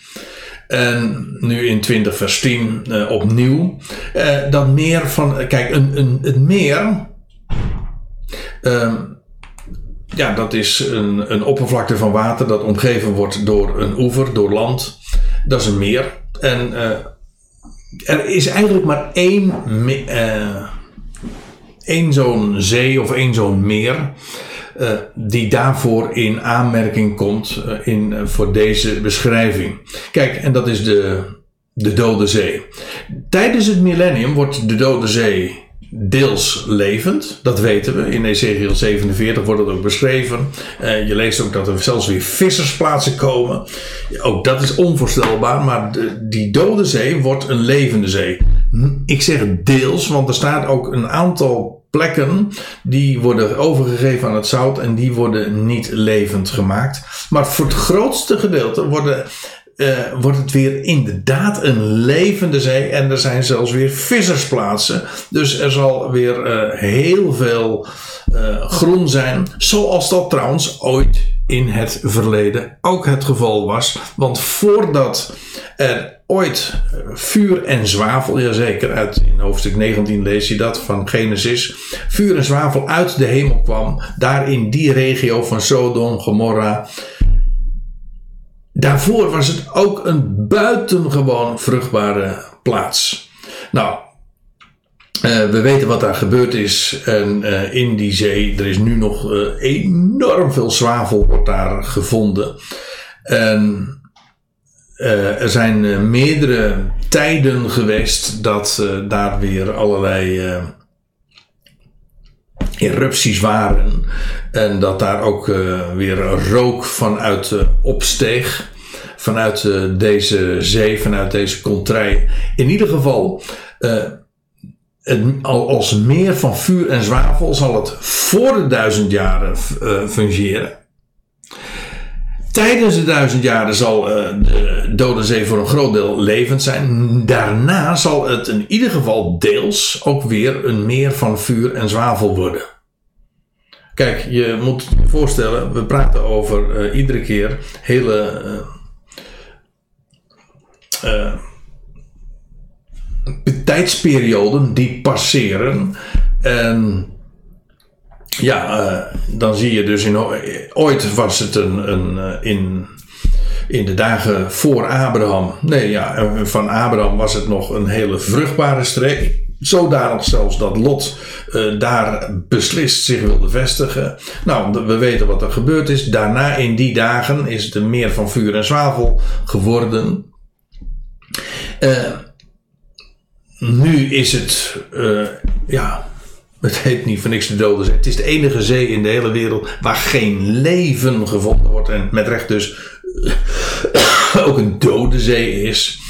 En nu in 20 vers 10 uh, opnieuw. dat meer van. Kijk, een, een, het meer. Ehm, ja, dat is een, een oppervlakte van water dat omgeven wordt door een oever, door land. Dat is een meer. En er is eigenlijk maar één, uh, één zo'n zee of één zo'n meer. Uh, die daarvoor in aanmerking komt in, voor deze beschrijving. Kijk, en dat is de, de Dode Zee. Tijdens het millennium wordt de Dode Zee deels levend. Dat weten we. In Ezekiel 47 wordt het ook beschreven. Uh, je leest ook dat er zelfs weer vissersplaatsen komen. Ook dat is onvoorstelbaar. Maar die dode zee wordt een levende zee. Ik zeg deels, want er staat ook een aantal plekken die worden overgegeven aan het zout en die worden niet levend gemaakt. Maar voor het grootste gedeelte worden uh, wordt het weer inderdaad een levende zee. En er zijn zelfs weer vissersplaatsen. Dus er zal weer uh, heel veel uh, groen zijn. Zoals dat trouwens ooit in het verleden ook het geval was. Want voordat er ooit vuur en zwavel, jazeker, uit in hoofdstuk 19 lees je dat van Genesis, vuur en zwavel uit de hemel kwam, daar in die regio van Sodom, Gomorra, Daarvoor was het ook een buitengewoon vruchtbare plaats. Nou, uh, we weten wat daar gebeurd is. En uh, in die zee, er is nu nog uh, enorm veel zwavel wordt daar gevonden. En er zijn meerdere tijden geweest dat daar weer allerlei erupties waren. En dat daar ook uh, weer rook vanuit uh, opsteeg. Vanuit uh, deze zee, vanuit deze contrij. In ieder geval, als meer van vuur en zwavel zal het voor de duizend jaren fungeren. Tijdens de duizend jaren zal de Dode Zee voor een groot deel levend zijn. Daarna zal het in ieder geval deels ook weer een meer van vuur en zwavel worden. Kijk, je moet je voorstellen, we praten over uh, iedere keer hele uh, tijdsperioden die passeren. En ja, dan zie je dus in, ooit was het een, een in, in de dagen voor Abraham. Nee, ja, van Abraham was het nog een hele vruchtbare streek. Zodanig zelfs dat Lot uh, daar beslist zich wilde vestigen. Nou, we weten wat er gebeurd is. Daarna in die dagen is het een meer van vuur en zwavel geworden. Uh, nu is het, uh, ja, het heet niet voor niks de dode zee. Het is de enige zee in de hele wereld waar geen leven gevonden wordt. En met recht dus ook een dode zee is.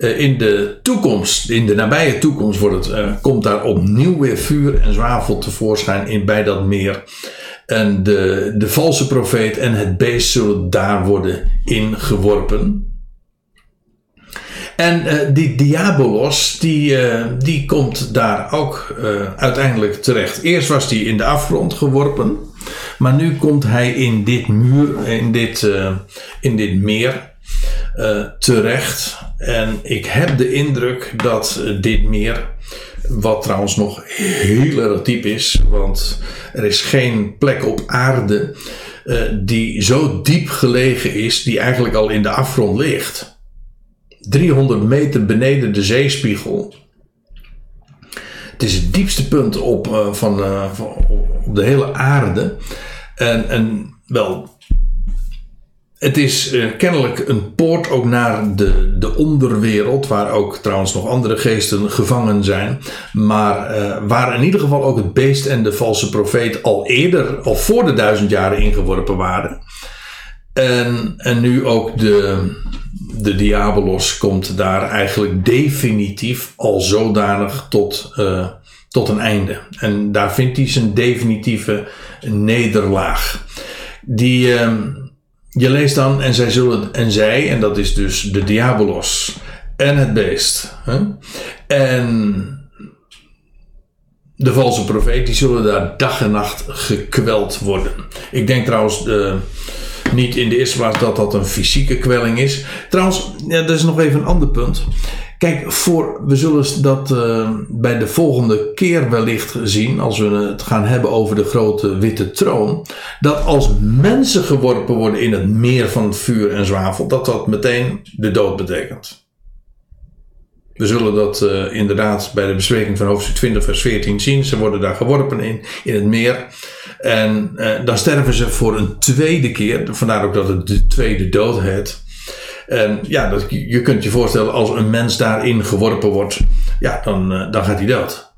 Eh, in de toekomst, in de nabije toekomst, wordt het, uh, komt daar opnieuw weer vuur en zwavel tevoorschijn in, bij dat meer. En de, de valse profeet en het beest zullen daar worden ingeworpen. En uh, die Diabolos, die, die komt daar ook uiteindelijk terecht. Eerst was hij in de afgrond geworpen. Maar nu komt hij in dit muur, in dit, in dit meer terecht. En ik heb de indruk dat dit meer, wat trouwens nog heel erg diep is, want er is geen plek op aarde uh, die zo diep gelegen is, die eigenlijk al in de afgrond ligt. 300 meter beneden de zeespiegel. Het is het diepste punt op, van, uh, van, op de hele aarde. En, en wel, het is uh, kennelijk een poort ook naar de, de onderwereld, waar ook trouwens nog andere geesten gevangen zijn. Maar uh, waar in ieder geval ook het beest en de valse profeet al eerder, al voor de duizend jaren ingeworpen waren. En, en nu ook de, de Diabolos komt daar eigenlijk definitief al zodanig tot, uh, tot een einde. En daar vindt hij zijn definitieve nederlaag. Die, uh, je leest dan, en zij zullen, en zij, en dat is dus de Diabolos en het beest. Hè? En de valse profeet, die zullen daar dag en nacht gekweld worden. Ik denk trouwens. Uh, niet in de eerste plaats dat dat een fysieke kwelling is. Trouwens, ja, dat is nog even een ander punt. Kijk, voor, we zullen dat uh, bij de volgende keer wellicht zien, als we het gaan hebben over de grote witte troon, dat als mensen geworpen worden in het meer van vuur en zwavel, dat dat meteen de dood betekent. We zullen dat uh, inderdaad bij de bespreking van hoofdstuk 20, vers 14 zien. Ze worden daar geworpen in, in het meer. En uh, dan sterven ze voor een tweede keer. Vandaar ook dat het de tweede dood heet. En ja, dat, je kunt je voorstellen als een mens daarin geworpen wordt, ja, dan, uh, dan gaat hij dood.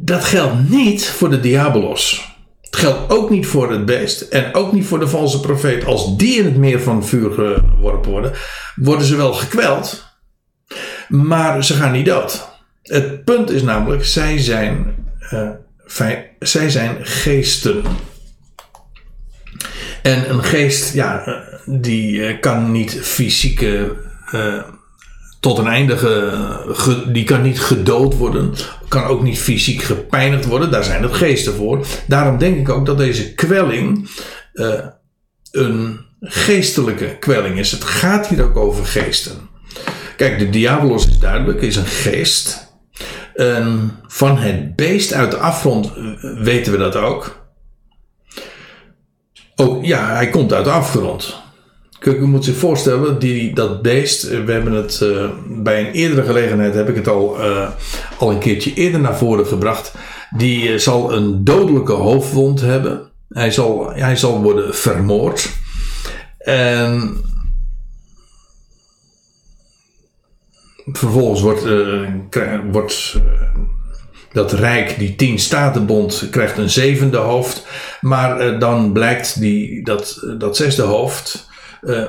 Dat geldt niet voor de diabolos. Het geldt ook niet voor het beest en ook niet voor de valse profeet. Als die in het meer van vuur geworpen worden, worden ze wel gekweld, maar ze gaan niet dood. Het punt is namelijk, zij zijn, uh, zij zijn geesten. En een geest, ja, die eh, kan niet fysieke. Uh, tot een einde, die kan niet gedood worden, kan ook niet fysiek gepijnigd worden, daar zijn het geesten voor. Daarom denk ik ook dat deze kwelling uh, een geestelijke kwelling is. Het gaat hier ook over geesten. Kijk, de diabolos is duidelijk, is een geest. En van het beest uit de afgrond weten we dat ook. Ook ja, hij komt uit de afgrond. Kijk, u moet zich voorstellen, die, dat beest, we hebben het uh, bij een eerdere gelegenheid, heb ik het al, uh, al een keertje eerder naar voren gebracht. Die zal een dodelijke hoofdwond hebben. Hij zal, hij zal worden vermoord. En vervolgens wordt, wordt dat Rijk, die tien statenbond, krijgt een zevende hoofd. Maar dan blijkt die, dat, dat zesde hoofd uh,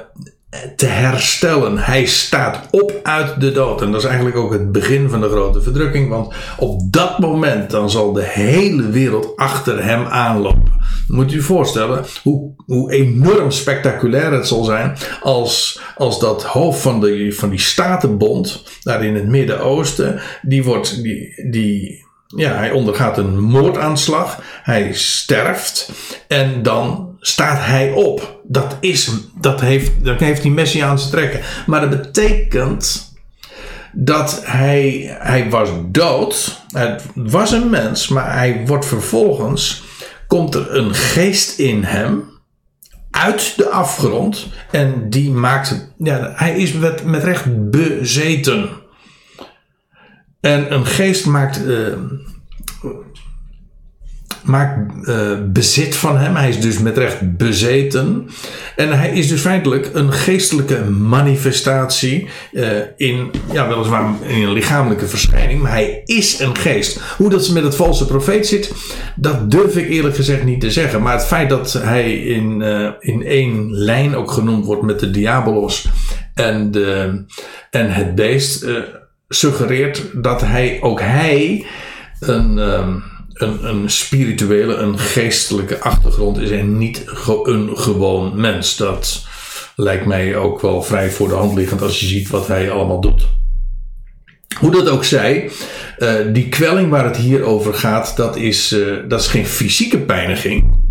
te herstellen. Hij staat op uit de dood. En dat is eigenlijk ook het begin van de grote verdrukking. Want op dat moment dan zal de hele wereld achter hem aanlopen. Moet u voorstellen hoe, hoe enorm spectaculair het zal zijn als, als dat hoofd van, de, van die Statenbond, daar in het Midden-Oosten, die wordt, die, die, ja, hij ondergaat een moordaanslag. Hij sterft. En dan staat hij op. Dat, is, dat, heeft, dat heeft die Messiaanse trekken. Maar dat betekent dat hij, hij was dood. Het was een mens, maar hij wordt vervolgens. Komt er een geest in hem. Uit de afgrond. En die maakt. Ja, hij is met, met recht bezeten. En een geest maakt, uh, maakt uh, bezit van hem. Hij is dus met recht bezeten. En hij is dus feitelijk een geestelijke manifestatie uh, in, ja, weliswaar in een lichamelijke verschijning, maar hij is een geest. Hoe dat ze met het valse profeet zit, dat durf ik eerlijk gezegd niet te zeggen. Maar het feit dat hij in, in één lijn ook genoemd wordt met de diabolos en, de, en het beest suggereert dat hij, ook hij een, um, een, spirituele, een geestelijke achtergrond is en niet een gewoon mens. Dat lijkt mij ook wel vrij voor de hand liggend als je ziet wat hij allemaal doet. Hoe dat ook zij, uh, die kwelling waar het hier over gaat, dat is, uh, dat is geen fysieke pijniging.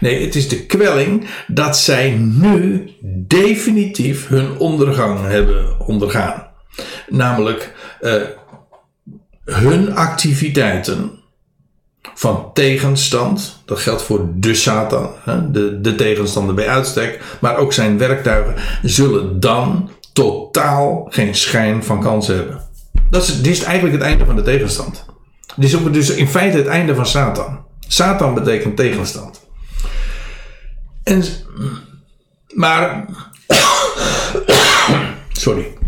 Nee, het is de kwelling dat zij nu definitief hun ondergang hebben ondergaan. Namelijk uh, hun activiteiten van tegenstand, dat geldt voor de Satan, hè, de, de tegenstander bij uitstek, maar ook zijn werktuigen, zullen dan totaal geen schijn van kans hebben. Dat is, dit is eigenlijk het einde van de tegenstand. Dit is dus in feite het einde van Satan. Satan betekent tegenstand. En, maar, sorry.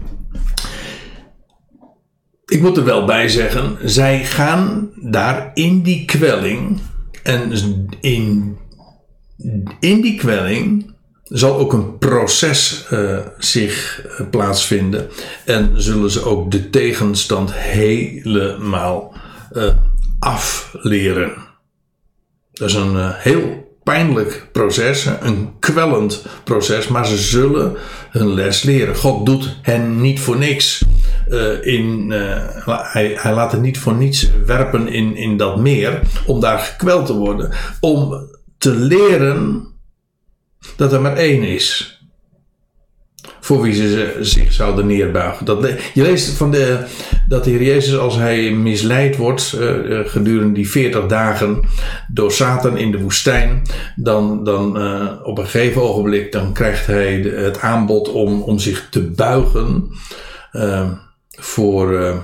Ik moet er wel bij zeggen, zij gaan daar in die kwelling en in, in die kwelling zal ook een proces uh, zich uh, plaatsvinden en zullen ze ook de tegenstand helemaal uh, afleren. Dat is een heel pijnlijk proces, een kwellend proces, maar ze zullen hun les leren. God doet hen niet voor niks. Uh, in, uh, hij, hij laat het niet voor niets werpen in, in dat meer, om daar gekweld te worden. Om te leren dat er maar één is voor wie ze zich zouden neerbuigen. Dat, je leest van de, dat de Heer Jezus, als hij misleid wordt uh, gedurende die 40 dagen door Satan in de woestijn, dan, dan uh, op een gegeven ogenblik dan krijgt hij het aanbod om, om zich te buigen voor.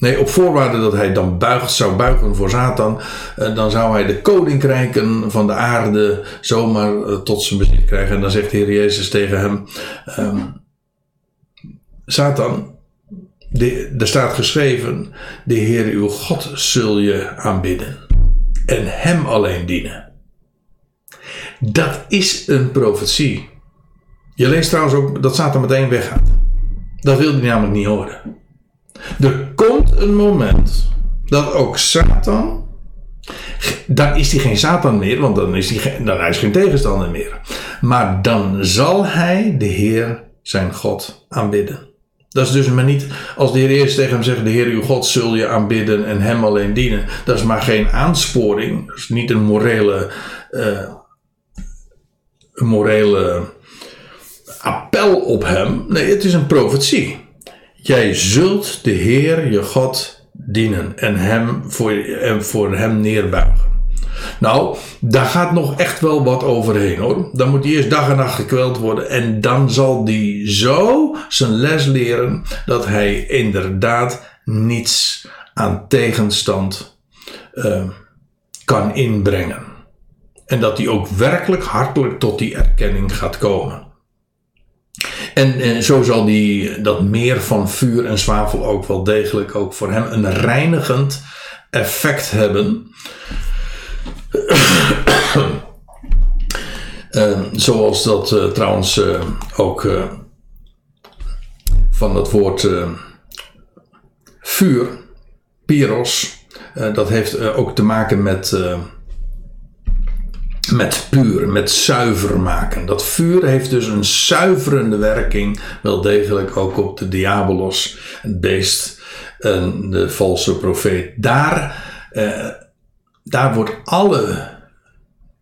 Nee, op voorwaarde dat hij dan buigt, zou buigen voor Satan, dan zou hij de koninkrijken van de aarde zomaar tot zijn bezit krijgen. En dan zegt de Heer Jezus tegen hem: um, Satan, de, er staat geschreven: De Heer uw God zul je aanbidden en Hem alleen dienen. Dat is een profetie. Je leest trouwens ook dat Satan meteen weggaat. Dat wil hij namelijk niet horen. Er komt een moment dat ook Satan. Dan is hij geen Satan meer, want dan is hij, dan is geen tegenstander meer. Maar dan zal hij de Heer zijn God aanbidden. Dat is dus maar niet als de Heer eerst tegen hem zegt: De Heer uw God zul je aanbidden en hem alleen dienen. Dat is maar geen aansporing. Is niet een morele, een morele appel op hem. Nee, het is een profetie. Jij zult de Heer je God dienen en hem voor, en voor hem neerbuigen. Nou, daar gaat nog echt wel wat overheen hoor. Dan moet hij eerst dag en nacht gekweld worden. En dan zal hij zo zijn les leren dat hij inderdaad niets aan tegenstand uh, kan inbrengen. En dat hij ook werkelijk hartelijk tot die erkenning gaat komen. En, en, zo zal die, dat meer van vuur en zwavel ook wel degelijk ook voor hem een reinigend effect hebben. Uh, zoals dat uh, trouwens uh, ook van dat woord vuur, pyros, dat heeft ook te maken met, met puur, met zuiver maken. Dat vuur heeft dus een zuiverende werking, wel degelijk ook op de diabolos, het beest en de valse profeet. Daar daar wordt alle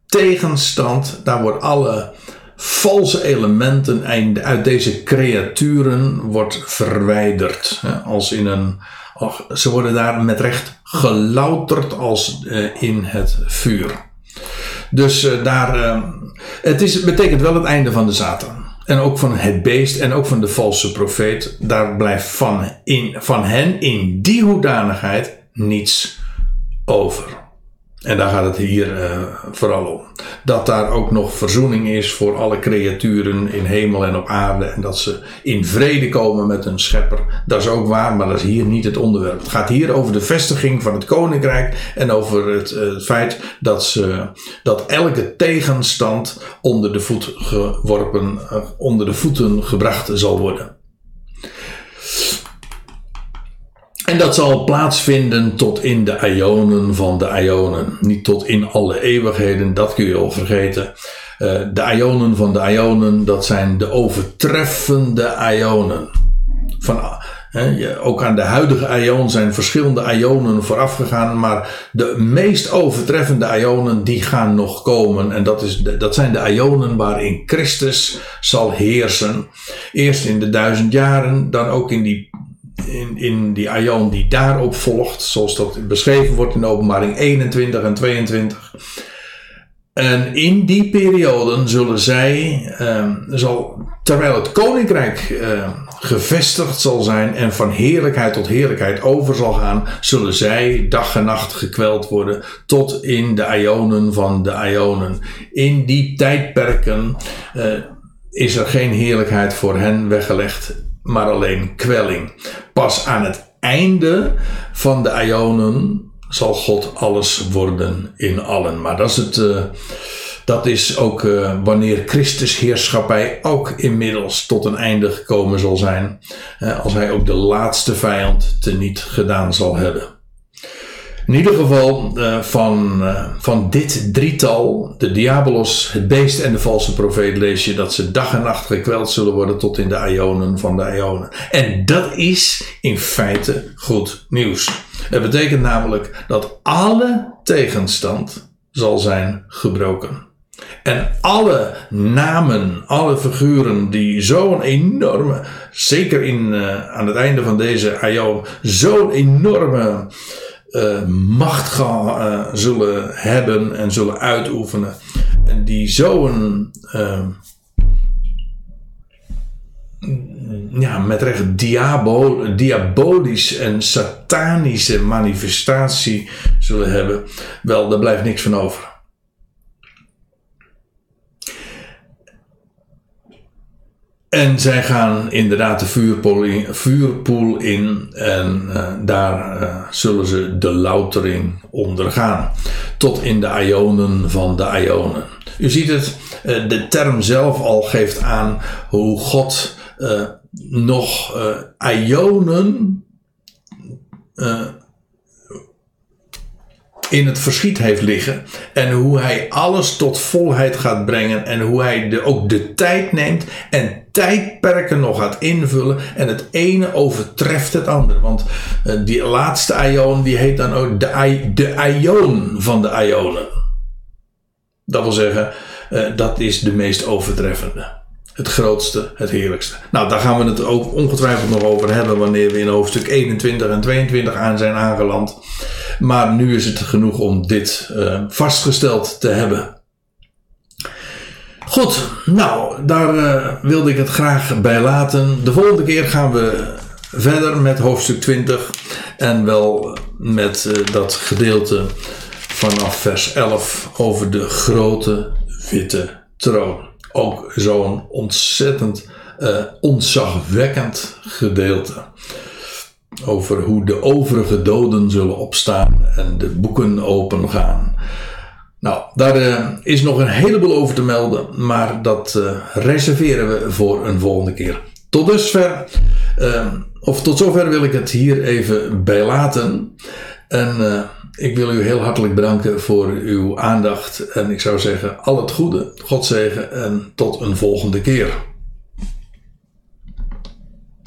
tegenstand, daar wordt alle valse elementen uit deze creaturen wordt verwijderd. Als in een, ze worden daar met recht gelouterd als eh, in het vuur. Dus eh, daar, eh, het is, betekent wel het einde van de Satan. En ook van het beest en ook van de valse profeet. Daar blijft van, in, van hen in die hoedanigheid niets over. En daar gaat het hier uh, vooral om. Dat daar ook nog verzoening is voor alle creaturen in hemel en op aarde. En dat ze in vrede komen met hun schepper. Dat is ook waar, maar dat is hier niet het onderwerp. Het gaat hier over de vestiging van het koninkrijk. En over het, het feit dat, ze, dat elke tegenstand onder de voet geworpen, uh, onder de voeten gebracht zal worden. En dat zal plaatsvinden tot in de ionen van de ionen. Niet tot in alle eeuwigheden, dat kun je al vergeten. Uh, de ionen van de ionen, dat zijn de overtreffende ionen. Van, ook aan de huidige ion zijn verschillende ionen vooraf gegaan, maar de meest overtreffende ionen die gaan nog komen. En dat, is dat zijn de ionen waarin Christus zal heersen. Eerst in de duizend jaren, dan ook in die in, in die aion die daarop volgt, zoals dat beschreven wordt in openbaring 21 en 22. En in die perioden zullen zij, uh, zal, terwijl het koninkrijk uh, gevestigd zal zijn en van heerlijkheid tot heerlijkheid over zal gaan, zullen zij dag en nacht gekweld worden tot in de ionen van de ionen. In die tijdperken uh, is er geen heerlijkheid voor hen weggelegd, maar alleen kwelling. Pas aan het einde van de ionen zal God alles worden in allen. Maar dat is het. Uh, dat is ook uh, wanneer Christus heerschappij ook inmiddels tot een einde gekomen zal zijn. Uh, als hij ook de laatste vijand teniet gedaan zal hebben. In ieder geval uh, van, van dit drietal, de diabolos, het beest en de valse profeet, lees je dat ze dag en nacht gekweld zullen worden tot in de ionen van de ionen. En dat is in feite goed nieuws. Het betekent namelijk dat alle tegenstand zal zijn gebroken. En alle namen, alle figuren die zo'n enorme, zeker in, uh, aan het einde van deze aion, zo'n enorme uh, macht gaan, uh, zullen hebben en zullen uitoefenen. En die zo'n, ja, met recht diabo, diabolisch en satanische manifestatie zullen hebben. Wel, daar blijft niks van over. En zij gaan inderdaad de vuurpool in, vuurpoel in en uh, daar uh, zullen ze de loutering ondergaan. Tot in de ionen van de ionen. U ziet het, uh, de term zelf al geeft aan hoe God nog ionen in het verschiet heeft liggen. En hoe hij alles tot volheid gaat brengen. En hoe hij ook de tijd neemt en tijdperken nog gaat invullen. En het ene overtreft het andere. Want uh, die laatste aion die heet dan ook de, de van de ionen. Dat wil zeggen, uh, dat is de meest overtreffende. Het grootste, het heerlijkste. Nou, daar gaan we het ook ongetwijfeld nog over hebben wanneer we in hoofdstuk 21 en 22 aan zijn aangeland. Maar nu is het genoeg om dit uh, vastgesteld te hebben. Goed, nou, daar uh, wilde ik het graag bij laten. De volgende keer gaan we verder met hoofdstuk 20 en wel met uh, dat gedeelte vanaf vers 11 over de grote witte troon. Ook zo'n ontzettend uh, ontzagwekkend gedeelte over hoe de overige doden zullen opstaan en de boeken open gaan. Nou, daar uh, is nog een heleboel over te melden, maar dat uh, reserveren we voor een volgende keer. Tot dusver, of tot zover wil ik het hier even bij laten. En ik wil u heel hartelijk bedanken voor uw aandacht. En ik zou zeggen, al het goede, God zegen en tot een volgende keer.